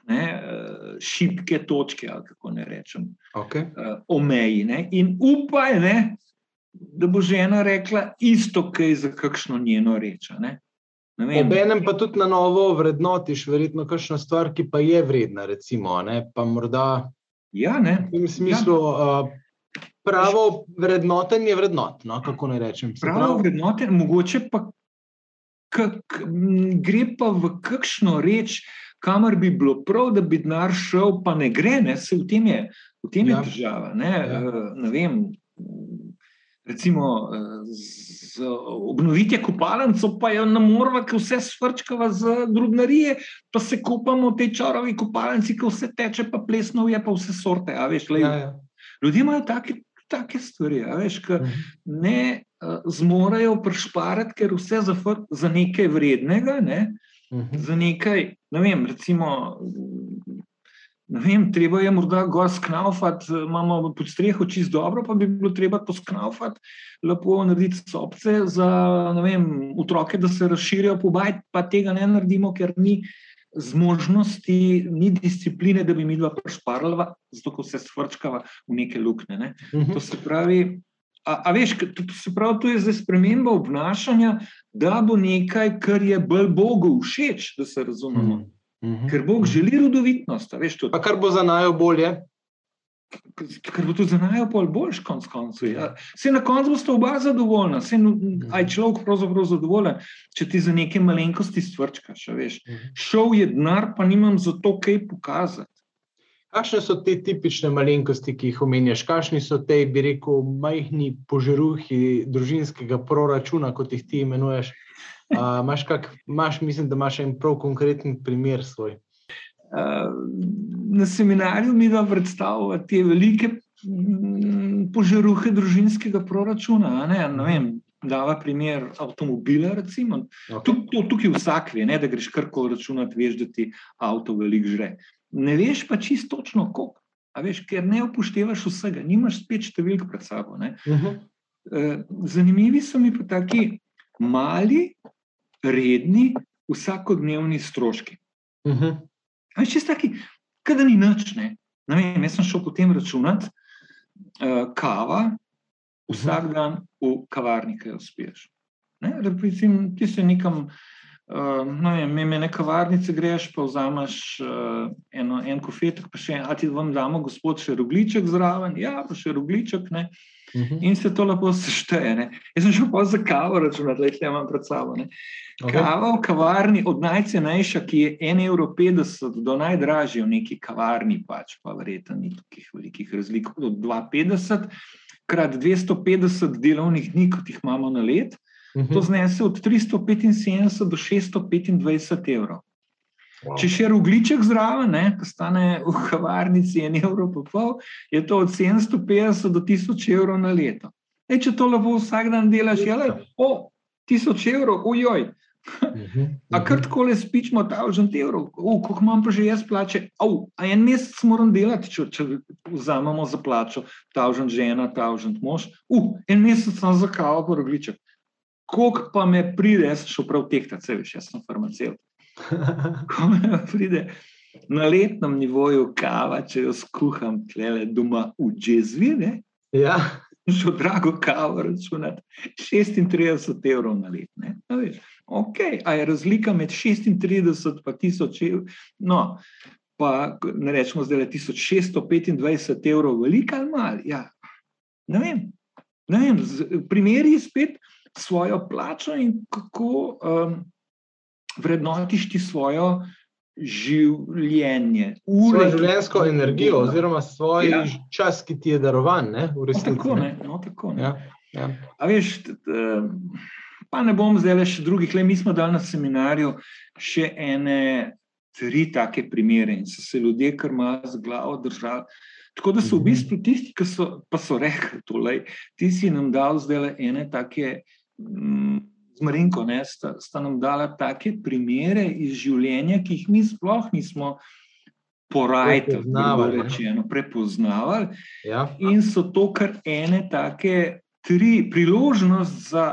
ne, eh, šibke točke, ali kako ne rečem, okay. uh, omeji. Ne? In upaj, ne, da bo žena rekla isto, kaj za kakšno njeno reč. Obenem pa tudi na novo vrednotiš, verjetno, kakšno stvar, ki pa je vredna, recimo, ne? pa morda Ja, ne. V tem smislu, ja. uh, pravo vrednotenje vrednot. No, kako naj rečem? Pravo prav... vrednotenje, mogoče pa kak, gre pa v kakšno reč, kamor bi bilo prav, da bi denar šel, pa ne gre, ne? se v tem je, v tem ja. je država. Ne? Ja. Uh, ne vem. Recimo, z obnovitvijo kopalnico, pa je na ki vse svrčkava z drugnarije, pa se kopamo v tej čarovi kopalnici, ki vse teče, pa plesno je, pa vse sorte. Veš, ja, ja. Ljudje imajo take, take stvari, veš, ki mhm. ne uh, zmorejo prešparati, ker vse za, za nekaj vrednega, ne, uh mhm. -huh. za nekaj, ne vem, recimo Vem, treba je morda gor sknaufati, imamo pod streho čist dobro, pa bi bilo treba to sknaufati, lepo narediti sobce za vem, otroke, da se razširijo po bajt, pa tega ne naredimo, ker ni zmožnosti, ni discipline, da bi mi dva prešparila, zato ko se svrčkava v neke lukne. Ne. Uh mhm. -huh. To se pravi, a, a veš, to, se pravi, to je zdaj sprememba obnašanja, da bo nekaj, kar je bolj Bogu všeč, da se razumemo. Uh -huh. -hmm. Ker Bog želi rodovitnost. Veš, pa kar bo za najbolje. Ker bo to za najbolj boljš, konc koncev. Ja. Se na koncu boste oba zadovoljna, se mhm. aj človek pravzaprav zadovoljen, če ti za neke malenkosti stvrčkaš. Mhm. Šel je denar, pa nimam za to kaj pokazati. Kakšne so te tipične malenkosti, ki jih omenjaš? Kakšni so te, bi rekel, majhni požeruhi družinskega proračuna, kot jih ti imenuješ? Imáš, kak, imaš, mislim, da imaš en prav konkreten primer svoj. Uh, na seminarju mi da predstavljati te velike požaruhe družinskega proračuna. Ne, ne vem, dava primer avtomobila. Okay. Tuk, to, tukaj vsak ve, ne, da greš karkoli računati, veš, da ti avto veliko žre. Ne veš pa čisto točno, koliko. Veš, ker ne upoštevaš vsega, nimaš spet številk pred sabo. Uh -huh. uh, zanimivi so mi pa taki mali, redni, vsakodnevni stroški. Uh -huh. Če si taki, da ni nič, ne. ne vem, jaz sem šel potem računati, uh, kava, vsak dan v kavarni, ki jo spiješ. Recimo, ti se nekam. Uh, no, Mene neka varnica greš, pa vzameš uh, eno, en kofetek, pa še en, a ti vam damo, gospod, še rogliček zraven, ja, pa še rogliček, ne. Uh mhm. -huh. In se to lepo sešteje. Ne? Jaz sem šel pa za kavo računati, da je imam pred sabo. Ne? Kava v kavarni, od najcenejša, ki je 1,50 evra do najdražje v neki kavarni, pač pa verjetno ni tukih velikih razlik. Od 2,50 krat 250 delovnih dni, kot jih imamo na let, uh -huh. to mhm. znese od 375 do 625 evrov. Wow. Če še rogliček zraven, ki stane v kavarnici en evro, pa pol, je to od 750 do 1000 evrov na leto. E, če to lepo vsak dan delaš, je le, o, 1000 evrov, ujoj. Mhm, a kar mhm. tako le spičemo, ta užen evrov, koliko imam pa že jaz plače, Au, a en mesec moram delati, če, če vzamemo za plačo, ta užen žena, ta užen mož, uh, en mesec sem za kavo, pa rogliček. Koliko pa me pride, jaz sem šel prav tehtati, veš, jaz sem farmaceut. Ko me (laughs) pride na letnem nivoju kava, če jo skuham, tle doma v Džezvi, ja. (laughs) že drago kavo računati, 36 evrov na let. Ok, a je razlika med 36 in 1000 evrov? No, pa ne rečemo zdaj le 1625 evrov, veliko ali malo. Ja. Ne vem, ne vem, primeri spet svojo plačo in kako. Um, vrednotiš ti svojo življenje, ure. Svojo življenjsko energijo, oziroma svoj ja. čas, ki ti je darovan. Ne, no, tako, ne? No, tako, ne. Ja, ja. A veš, pa ne bom zdaj le še drugih, le mi smo dali na seminarju še ene. Tri take primere in so se ljudje, kar ima z glavo, držali. Tako da so v mhm. bistvu tisti, ki so, so rekli: tole, Ti si nam dal zdaj le ene take mm, z Marinko, ne, sta, sta nam dala take primere iz življenja, ki jih mi sploh nismo porajali, prepoznavali. Ja. In so to kar ene take tri priložnosti za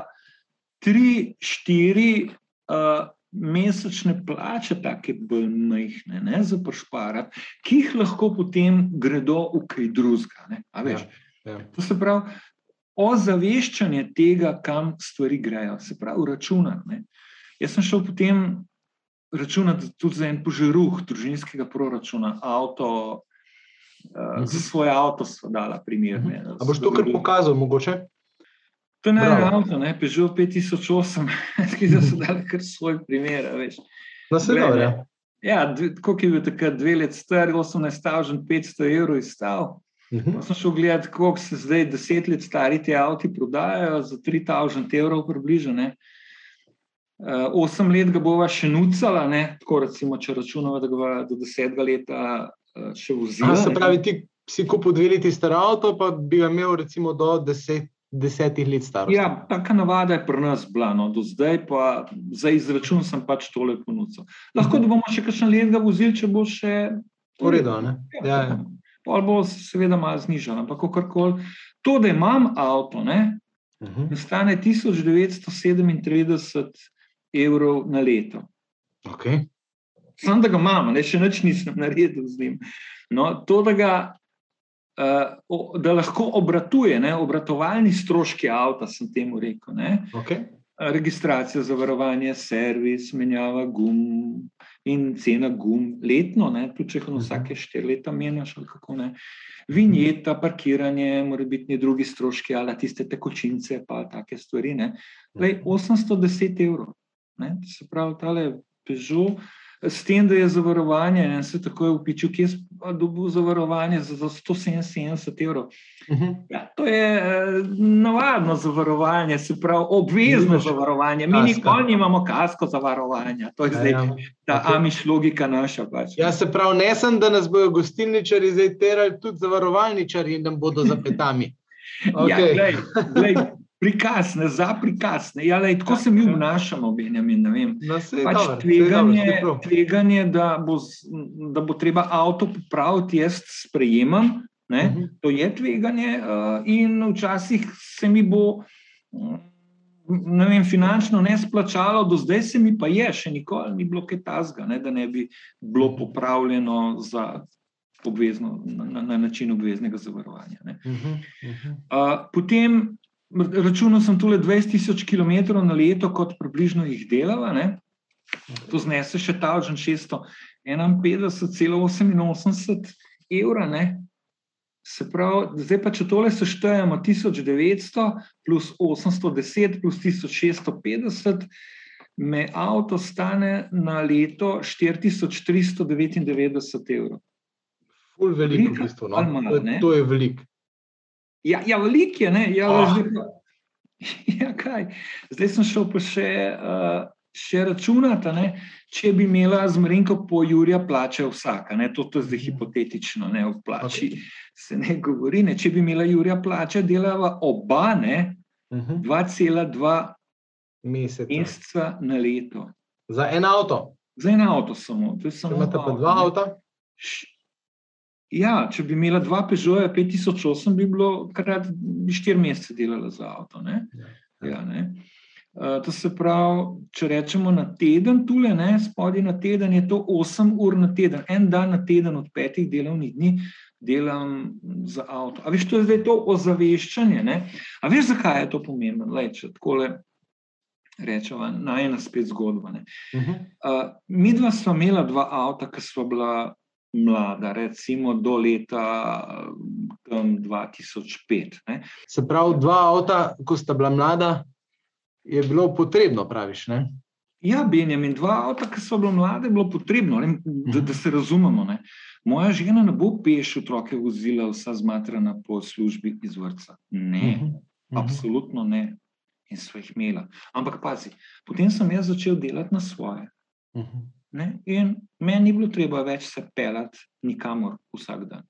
tri, štiri. Uh, Mesečne plače, tako bolj majhne, ne, za pošparati, ki jih lahko potem gredo v kaj drugega. Ja, ja. To se pravi, ozaveščanje tega, kam stvari grejo, se pravi, računati. Jaz sem šel potem računati tudi za en požaruh družinskega proračuna, avto, uh, za svoj avto, so dala primerne. A boš to kar pokazal, mogoče? To je ne avto, ne, Peugeot 5008, (laughs) ki so dali kar svoj primer, veš. No, se dobro. Ja, koliko je bil takrat dve let star, 18.500 evrov izstav. Uh mhm. -huh. Sem šel gledati, koliko se zdaj deset let stari ti avti prodajajo za 3000 evrov, približno. Uh, osem let ga bova še nucala, ne? tako recimo, če računamo, da ga do desetega leta uh, še vozila. Se pravi, ti si kupil dve leti star avto, pa bi ga imel recimo do deset. Desetih let starosti. Ja, taka navada je pri nas bila, no, do zdaj pa za izračun sem pač tole ponudil. Lahko da bomo še kakšen let ga vozili, če bo še Uredo, ja, ja. Pol bo seveda malo znižal, ampak kakorkoli. To, da imam avto, ne, uh. -huh. stane 1937 evrov na leto. Okay. Sam da ga imam, ne, še nič nisem naredil z njim. No, to, da, ga, uh, da lahko obratuje, ne, obratovalni stroški avta, sem temu rekel. Okay. Registracija, zavarovanje, servis, menjava gum in cena gum letno, ne, tudi če jih mhm. vsake štiri leta menjaš. Vinjeta, parkiranje, mora biti drugi stroški, ali tiste tekočince, pa take stvari. Lej, 810 mhm. evrov. Ne, se pravi, tale Peugeot s tem, da je zavarovanje, in se tako je upičil, kje je dobil zavarovanje za, za 177 evrov. Uh mhm. -huh. ja, to je eh, navadno zavarovanje, se pravi, obvezno Nimaš zavarovanje. Mi nikoli nimamo kasko zavarovanja, to je ja, zdaj ja. ta okay. amiš logika naša. Pač. Ja, se pravi, ne sem, da nas bodo gostilničari zdaj terali, tudi zavarovalničari nam bodo zapetami. Okay. (laughs) Ja, glej, glej, prikaz, ne za prikaz. Ne. Ja, lej, tako se mi obnašamo, Benjamin. No, pač dobro, tveganje, dobro, tveganje da, bo, da bo treba avto popraviti, jaz sprejemam. Uh mhm. -huh. To je tveganje, uh, in včasih se mi bo ne vem, finančno ne splačalo, do zdaj se mi pa je, še nikoli ni bilo kaj tasga, ne, da ne bi bilo popravljeno za. Obvezno, na, na način obveznega zavarovanja. Uh -huh, uh -huh. Uh, potem Računal sem tukaj 20.000 km na leto, kot približno jih delava. Ne? To znese še ta že 651,88 evra. Ne? Se pravi, zdaj pa če tole seštejemo 1900 plus 810 plus 1650, me avto stane na leto 4399 evrov. Ful veliko, v bistvu, no? to, to je veliko. Ja, ja veliko je, ne. Ja, oh. zdaj, (laughs) ja, kaj. Zdaj sem šel pa še, uh, še računati, ne, če bi imela z Mrenko po Jurija plače vsaka. Ne, to, je zdaj mhm. hipotetično, ne o plači okay. se ne govori. Ne, če bi imela Jurija plače, delava oba ne, uh -huh. 2,2 meseca na leto. Za en avto. Za en avto samo. Imate pa dva avta? Ja, če bi imela dva Peugeota 5008, bi bilo krat štiri mesece delala za avto. Ne? Ja, ja. ja uh, to se pravi, če rečemo na teden, tule, ne, spodaj na teden je to 8 ur na teden, en dan na teden od petih delovnih dni. Delam za avto. A veš, to je zdaj to ozaveščanje. Ne? A veš, zakaj je to pomembno? Lej, če tako rečemo, na ena spet zgodba. Uh -huh. uh, mi dva smo imela dva avta, ki smo bila mlada, recimo do leta um, 2005. Ne. Se pravi, dva avta, ko sta bila mlada, je bilo potrebno, praviš? Ne? Ja, Benjamin, dva avta, ki so bila mlada, je bilo potrebno, ne, da, da se razumemo. Ne. Moja žena ne bo peš otroke vozila, vsa zmatrana po službi iz vrca. Ne, uh uh -huh. absolutno ne. In so jih imela. Ampak pazi, potem sem jaz začel delati na svoje. Uh -huh. Ne? In meni ni bilo treba več se pelati nikamor vsak dan.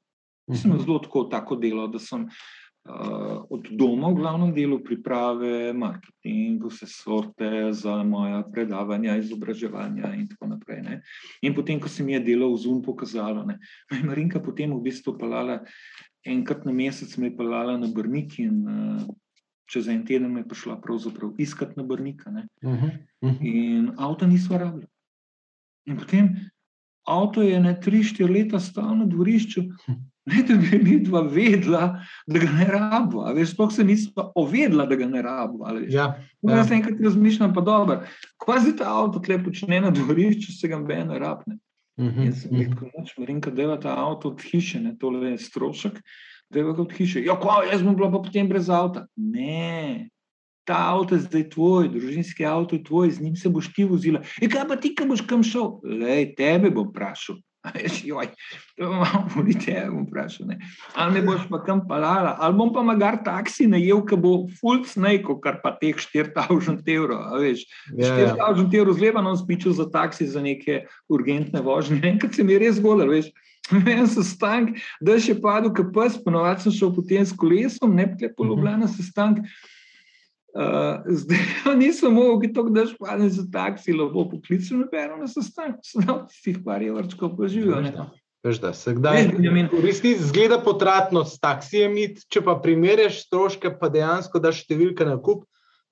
Jaz sem mhm. zelo tako, tako delal, da sem uh, od doma v glavnem delu priprave, marketing, vse sorte za moja predavanja, izobraževanja in tako naprej. Ne? In potem, ko se mi je delo v Zoom pokazalo, me je Marinka potem v bistvu pelala, enkrat na mesec me je pelala na Brnik in uh, čez en teden me je prišla pravzaprav iskat na Brnika. Uh -huh. Uh -huh. In avto niso rabili. In potem avto je ne tri, štiri leta stal na dvorišču, ne da bi mi dva vedela, da ga ne. Veš, sploh se nismo ovedla, da ga ne rabo. Ja, ja. Jaz enkrat razmišljam, pa dobro, kvazi ta avto tle počne na dvorišču, se ga mbe ne rabne. Uh -huh, Jaz sem rekel, uh -huh. Marinka, dela ta avto od hiše, ne, tole je strošek, dela ga od hiše. Ja, kva, jaz bom bila pa potem brez avta. Ne, ta avto je zdaj tvoj, družinski avto je tvoj, z njim se boš ti vozila. E, kaj pa ti, ki boš kam šel? Le, tebe bom vprašal. (laughs) Joj, to malo bolj tebe bom vprašal. Ne. Ali me boš pa kam palala, ali bom pa magar taksi najel, ki bo full snake, kar pa teh 4000 evrov. Veš, yeah. 4000 evrov zleva nam spičil za taksi za neke urgentne vožnje. (laughs) Enkrat se mi je res golar, veš. (laughs) Meni so stank, da je še padel, ki pes, ponovadi sem šel potem s kolesom, ne pa po Ljubljana se stank. Uh, zdaj nisem mogel, to špali za taksi, lahko poklicam, ne berem na sestanek, samo si jih par je vrčko poživijo. Veš, da se kdaj koristi, zgleda potratno s taksijem, če pa primerjaš stroške, pa dejansko daš številke na kup,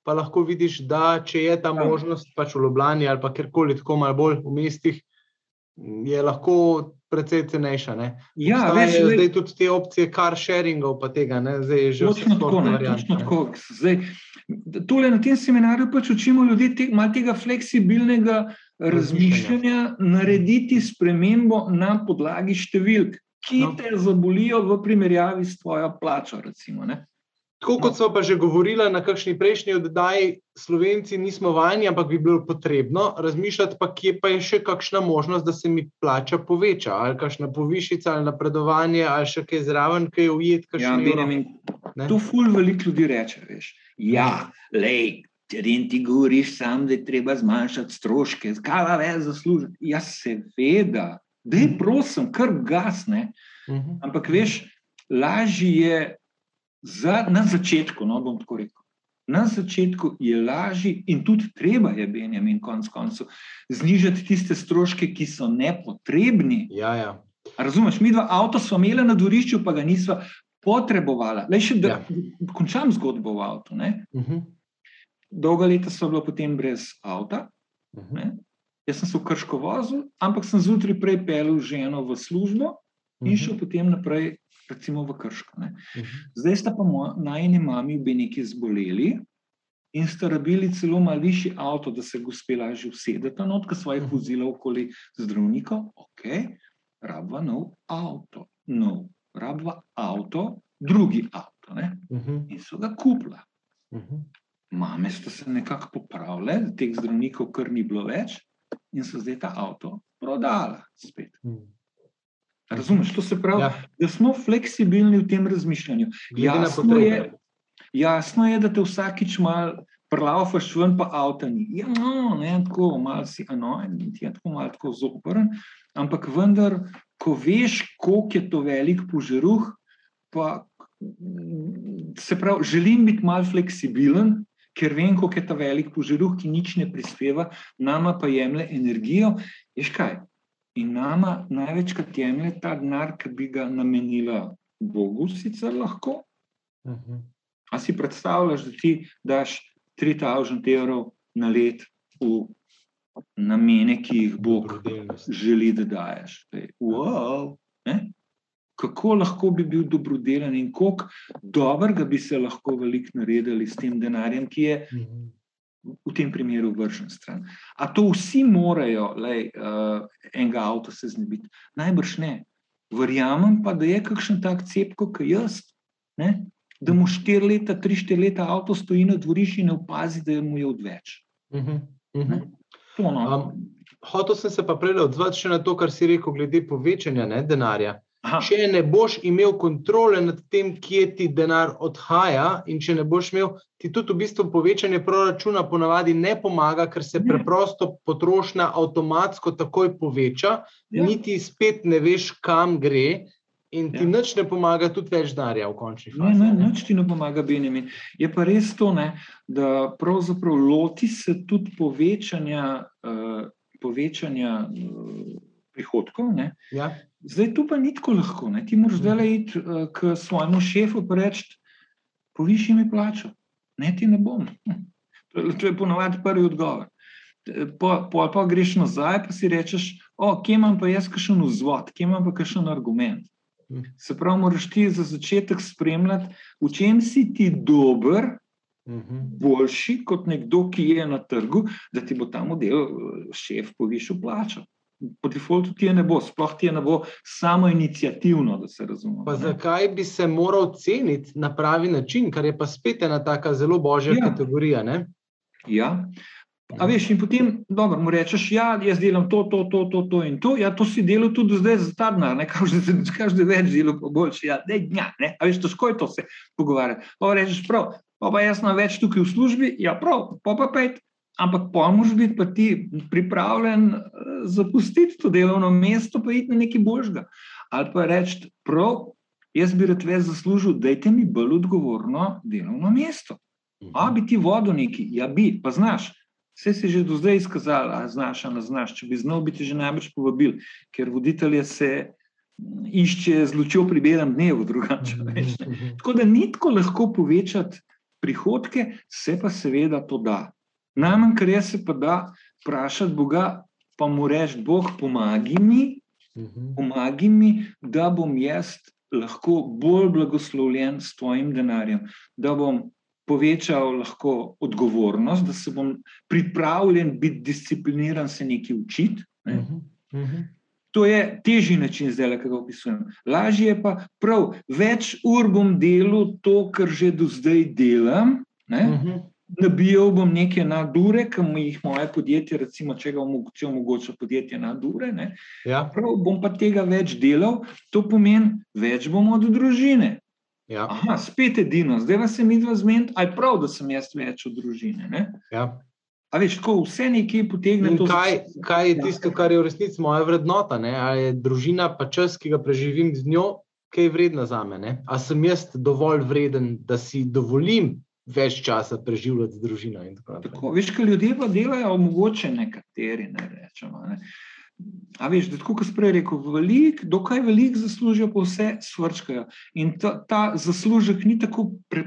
pa lahko vidiš, da če je ta ja. možnost pač v Ljubljani ali pa kjerkoli tako malo bolj v mestih, je lahko precej cenejša. Ne? Ja, veš, zdaj, zdaj tudi te opcije car sharingov, pa tega ne, zdaj je že vse tako. Tole na tem seminarju pač učimo ljudi te, malo tega fleksibilnega razmišljanja, narediti spremembo na podlagi številk, ki no. te zabolijo v primerjavi s tvojo plačo. Recimo, Tako kot smo pa že govorili na kakšni prejšnji oddaji, Slovenci nismo vajeni, ampak bi bilo potrebno razmišljati, pa kje pa je še kakšna možnost, da se mi plača poveča, ali kakšna povišica, ali napredovanje, ali še kaj zraven, kaj je ujet. Ja, Benjamin, to ful veliko ljudi reče. Veš. Ja, lej, če ti govoriš sam, da je treba zmanjšati stroške, kaj pa več zaslužiti. Ja, seveda, da je prosim, kar gasne. Mhm. Ampak veš, lažje je za, na začetku, no bom tako rekel. Na začetku je lažje, in tudi treba je, Benjamin, konec koncev, znižati tiste stroške, ki so nepotrebni. Ja, ja. Razumeš, mi dva avto smo imeli na dvorišču, pa ga nismo potrebovali. Le še, da ja. končam zgodbo v avtu. Uh mhm. -huh. Dolga leta so bila potem brez avta. Uh mhm. -huh. Jaz sem se v krško vozil, ampak sem zjutraj prej pel ženo v službo uh -huh. in mhm. šel potem naprej recimo v Krško. Uh mhm. -huh. Zdaj sta pa najni mami bi neki zboleli in sta rabili celo malo višji avto, da se gospe lažje usedete, not, ki svojih mhm. -huh. vozila okoli zdravnikov, ok, rabva nov avto, nov, rabva avto, drugi avto. Uh mhm. -huh. In so ga kupila. Uh -huh. Mame so se nekako popravile, teh zdravnikov, kar ni bilo več, in so zdaj ta avto prodala spet. Razumeš, to se pravi, ja. da smo fleksibilni v tem razmišljanju. Jasno je, jasno je, da te vsakič malo prlaufaš ven, pa avto ni. Ja, no, ne, tako malo si anojen, ti je tako malo tako zoprn, ampak vendar, ko veš, koliko je to velik požaruh, pa se pravi, želim biti malo fleksibilen, ker vem, koliko je ta velik požaruh, ki nič ne prispeva, nama pa jemlje energijo. Ješ kaj? In nama največkrat jemlje ta denar, ki bi ga namenila Bogu, sicer lahko. Uh mhm. -huh. A si predstavljaš, da ti daš 3000 evrov na let v namene, ki jih Bog želi, da daš. Wow, kako lahko bi bil dobrodelen in kako dobrega bi se lahko veliko naredili s tem denarjem, ki je. Uh mhm. -huh v tem primeru vržen stran. A to vsi morajo, da uh, enega avta se znebiti? Najbrž ne. Verjamem pa, da je kakšen tak cepko, kot jaz, ne? da mu štiri leta, tri, štiri leta avto stoji na dvorišču in ne opazi, da mu je odveč. Uh -huh, uh -huh. To, no. um, hotel sem se pa prej odzvati še na to, kar si rekel, glede povečanja ne, denarja. Aha. Če ne boš imel kontrole nad tem, kje ti denar odhaja, in če ne boš imel, ti tudi v bistvu povečanje proračuna ponavadi ne pomaga, ker se ne. preprosto potrošnja avtomatsko takoj poveča, ja. niti spet ne veš, kam gre. In ti ja. nič ne pomaga, tudi več darja v končni fazi. Ne, ne, nič ti ne pomaga, Benjamin. Je pa res to, ne, da pravzaprav loti se tudi povečanja, uh, povečanja uh, prihodkov. Ja. Zdaj tu pa ni tako lahko. Ne? Ti moraš zdaj mhm. iti uh, k svojemu šefu in reči: Poviši mi plačo. Ne, ti ne bom. To je, to je ponovadi prvi odgovor. Po, po, pa greš nazaj, pa si rečeš: O, kje imam pa jaz kakšen vzvod, kje imam pa kakšen argument. Mhm. Se pravi, moraš ti za začetek spremljati, v čem si ti dober, mhm. boljši kot nekdo, ki je na trgu, da ti bo ta model eh, šef povišil plačo po defaultu ti je ne bo, sploh ti je ne bo samo inicijativno, da se razume. Pa zakaj bi se moral ceniti na pravi način, kar je pa spet ena tako zelo božja ja. kategorija? Ne? Ja. A veš, in potem, dobro, mu rečeš, ja, jaz delam to, to, to, to, to in to. Ja, to si delal tudi zdaj za ta denar, ne kažeš, da je več delo, pa boljši. Ja, ne, ja, ne. A veš, težko je to se pogovarjati. Pa rečeš, prav, pa, pa jaz sem več tukaj v službi, ja, prav, pa pa pet, ampak pomoč biti pa ti pripravljen eh, zapustiti to delovno mesto, pa iti na nekaj božga. Ali pa reči, prav, jaz bi rad več zaslužil, dajte mi bolj odgovorno delovno mesto. A bi ti vodil neki, ja bi, pa znaš. Vse si že do zdaj izkazal, a znaš, a ne znaš. Če bi znal, bi ti že najbrž povabil, ker voditelje se išče z lučjo pri belem dnevu, drugače. Veš, tako da ni tako lahko povečati prihodke, se pa seveda to da. Najmanj, kar je se pa da, vprašati Boga, pa mu reči: Bog, pomagi mi, pomagi mi, da bom jaz lahko bolj blagoslovljen s tvojim denarjem, da bom povečal lahko odgovornost, da se bom pripravljen biti discipliniran, se nekaj učiti. Ne? Uh -huh. Uh -huh. To je težji način, zdaj, ki ga opisujem. Lažje je pa, prav, več ur bom delal to, kar že do zdaj delam. Uh -huh. Nabijal bom neke nadure, ki mi jih moje podjetje, recimo, če ga omogoča podjetje nadure. Ja. Prav bom pa tega več delal, to pomeni, več bom od družine. Ja. Aha, spet edino, zdaj vas je mi dva zmed, aj prav, da sem jaz več od družine. Ja. A veš, ko vse nekaj potegne. Kaj, kaj je tisto, kar je v resnici moja vrednota? Ne? A je družina pa čas, ki ga preživim z njo, kaj je vredna za me? Ne? A sem jaz dovolj vreden, da si dovolim več časa preživljati z družino. Tako veš, kaj ljudje pa delajo, mogoče nekateri ne rečemo. Ne. A veš, da tako, kot sem prej rekel, velik, dokaj velik zaslužijo, pa vse svrčkajo. In ta, ta zaslužek ni tako pre,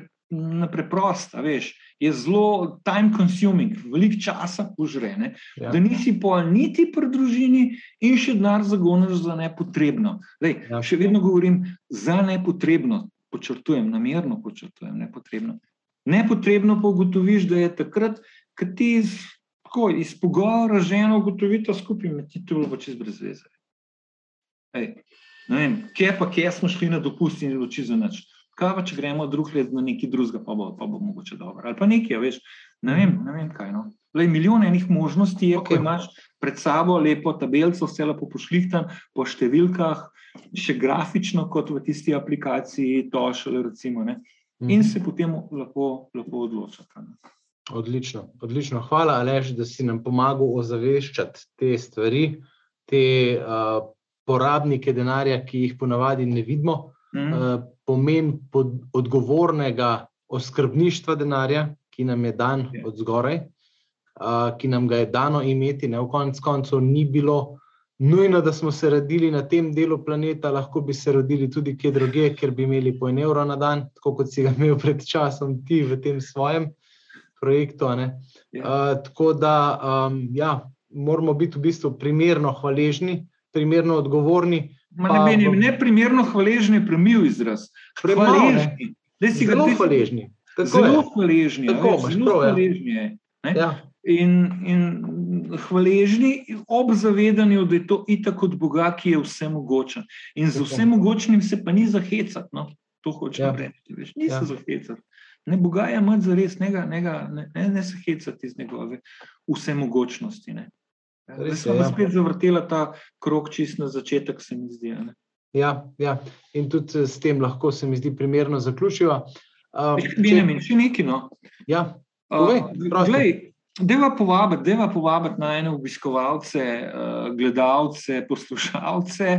preprost, veš, je zelo time consuming, velik časa požre. Ja. Da nisi pol niti pri družini in še denar zagoniš za nepotrebno. Lej, ja. Še vedno govorim za nepotrebno, počrtujem, namerno počrtujem, nepotrebno. Nepotrebno pa ugotoviš, da je takrat, ko ti iz, tako, iz pogovora ženo ugotovita skupaj, med ti to bo čez brez veze. Ej, vem, kje pa, kje smo šli na dopust in odloči za nič. Kaj pa, če gremo drug let na neki drugega, pa bo, pa bo mogoče dobro. Ali pa nekaj, veš, ne vem, ne vem kaj. No. Lej, milijon enih možnosti je, okay. ko imaš pred sabo lepo tabelico, vse lepo pošlihtan, po številkah, še grafično, kot v tisti aplikaciji, to šele recimo. Ne in mhm. se potem lahko, lahko odločate. Odlično, odlično. Hvala, Alež, da si nam pomagal ozaveščati te stvari, te uh, porabnike denarja, ki jih ponavadi ne vidimo, mm. uh, pomen pod, odgovornega oskrbništva denarja, ki nam je dan okay. od zgoraj, uh, ki nam ga je dano imeti. Ne, v koncu koncev ni bilo nujno, da smo se rodili na tem delu planeta, lahko bi se rodili tudi kje druge, ker bi imeli po en evro na dan, tako kot si ga (laughs) imel pred časom ti v tem svojem projektu. Ja. Uh, tako da um, ja, moramo biti v bistvu primerno hvaležni, primerno odgovorni. Pa, ne, ne, ne primerno hvaležni, premil izraz. Hvaležni. Zelo hvaležni. Zelo hvaležni. Tako imaš prav. Ja. In, in hvaležni ob zavedanju, da je to itak od Boga, ki je vse mogoče. In z vsem mogočnim se pa ni zahecati. No? To hočeš ja. reči. Veš, ni ja. se zahecati. Ne Boga je imeti za res, ne, ne, ne, ne se hecati iz njegove vsemogočnosti. Zdaj smo ja. spet zavrteli ta krok, čist na začetek, se mi zdi. Ja, ja, in tudi s tem lahko se mi zdi primerno zaključiva. Uh, če... Še nekaj. No. Ja, povej, uh, Deva povabiti, deva povabiti na ene obiskovalce, uh, gledalce, poslušalce,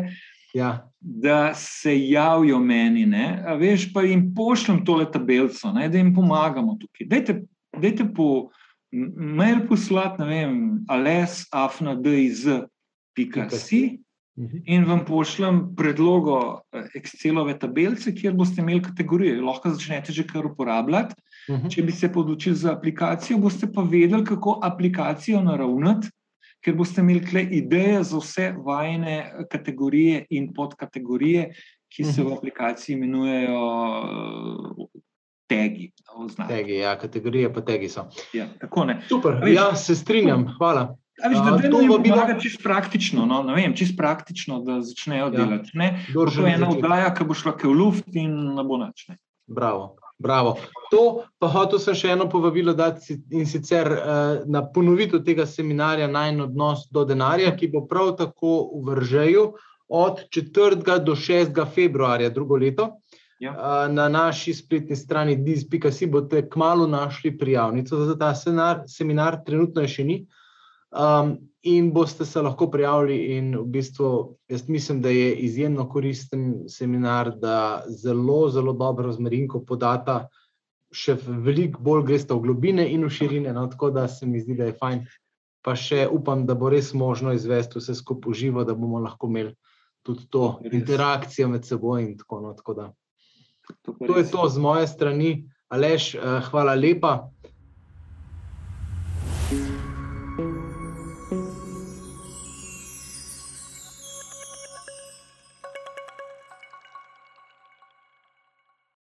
ja. da se javijo meni. Veš, pa jim pošljem tole tabelico, ne, da jim pomagamo tukaj. Dajte, dajte po mail poslati, ne vem, ales, afna, diz, pika si. Mhm. In vam pošljem predlogo eh, Excelove tabelice, kjer boste imeli kategorije. Lahko začnete že kar uporabljati. Uh mhm. -huh. Če bi se odločili za aplikacijo, boste pa vedeli, kako aplikacijo naravnati, ker boste imeli tukaj ideje za vse vajne kategorije in podkategorije, ki se v mhm. aplikaciji imenujejo uh, tagi. Tagi, ja, kategorije pa tagi so. Ja, tako ne. Super, Veš, ja, se strinjam, hvala. A, viš, da to bo bilo čisto praktično, no? vem, čist praktično, da začnejo ja. delati. To je ena oddaja, ki bo šla v luft in ne bo nič. Bravo. Bravo. To pa hotel sem še eno povabilo dati in sicer uh, na ponovitev tega seminarja Najn odnos do denarja, ki bo prav tako v Vržeju od 4. do 6. februarja drugo leto. Ja. Uh, na naši spletni strani diz.si boste kmalo našli prijavnico za ta seminar, seminar trenutno je še ni. Um, in boste se lahko prijavili. In v bistvu, jaz mislim, da je izjemno koristen seminar, da zelo, zelo dobro zmerinko podata. Še veliko bolj greste v globine in v širine, no, tako da se mi zdi, da je fajn. Pa še upam, da bo res možno izvesti vse skupaj živo, da bomo lahko imeli tudi to Res. interakcijo med seboj. in Tako, no, tako da. To, To je to z moje strani. Aleš, eh, hvala lepa.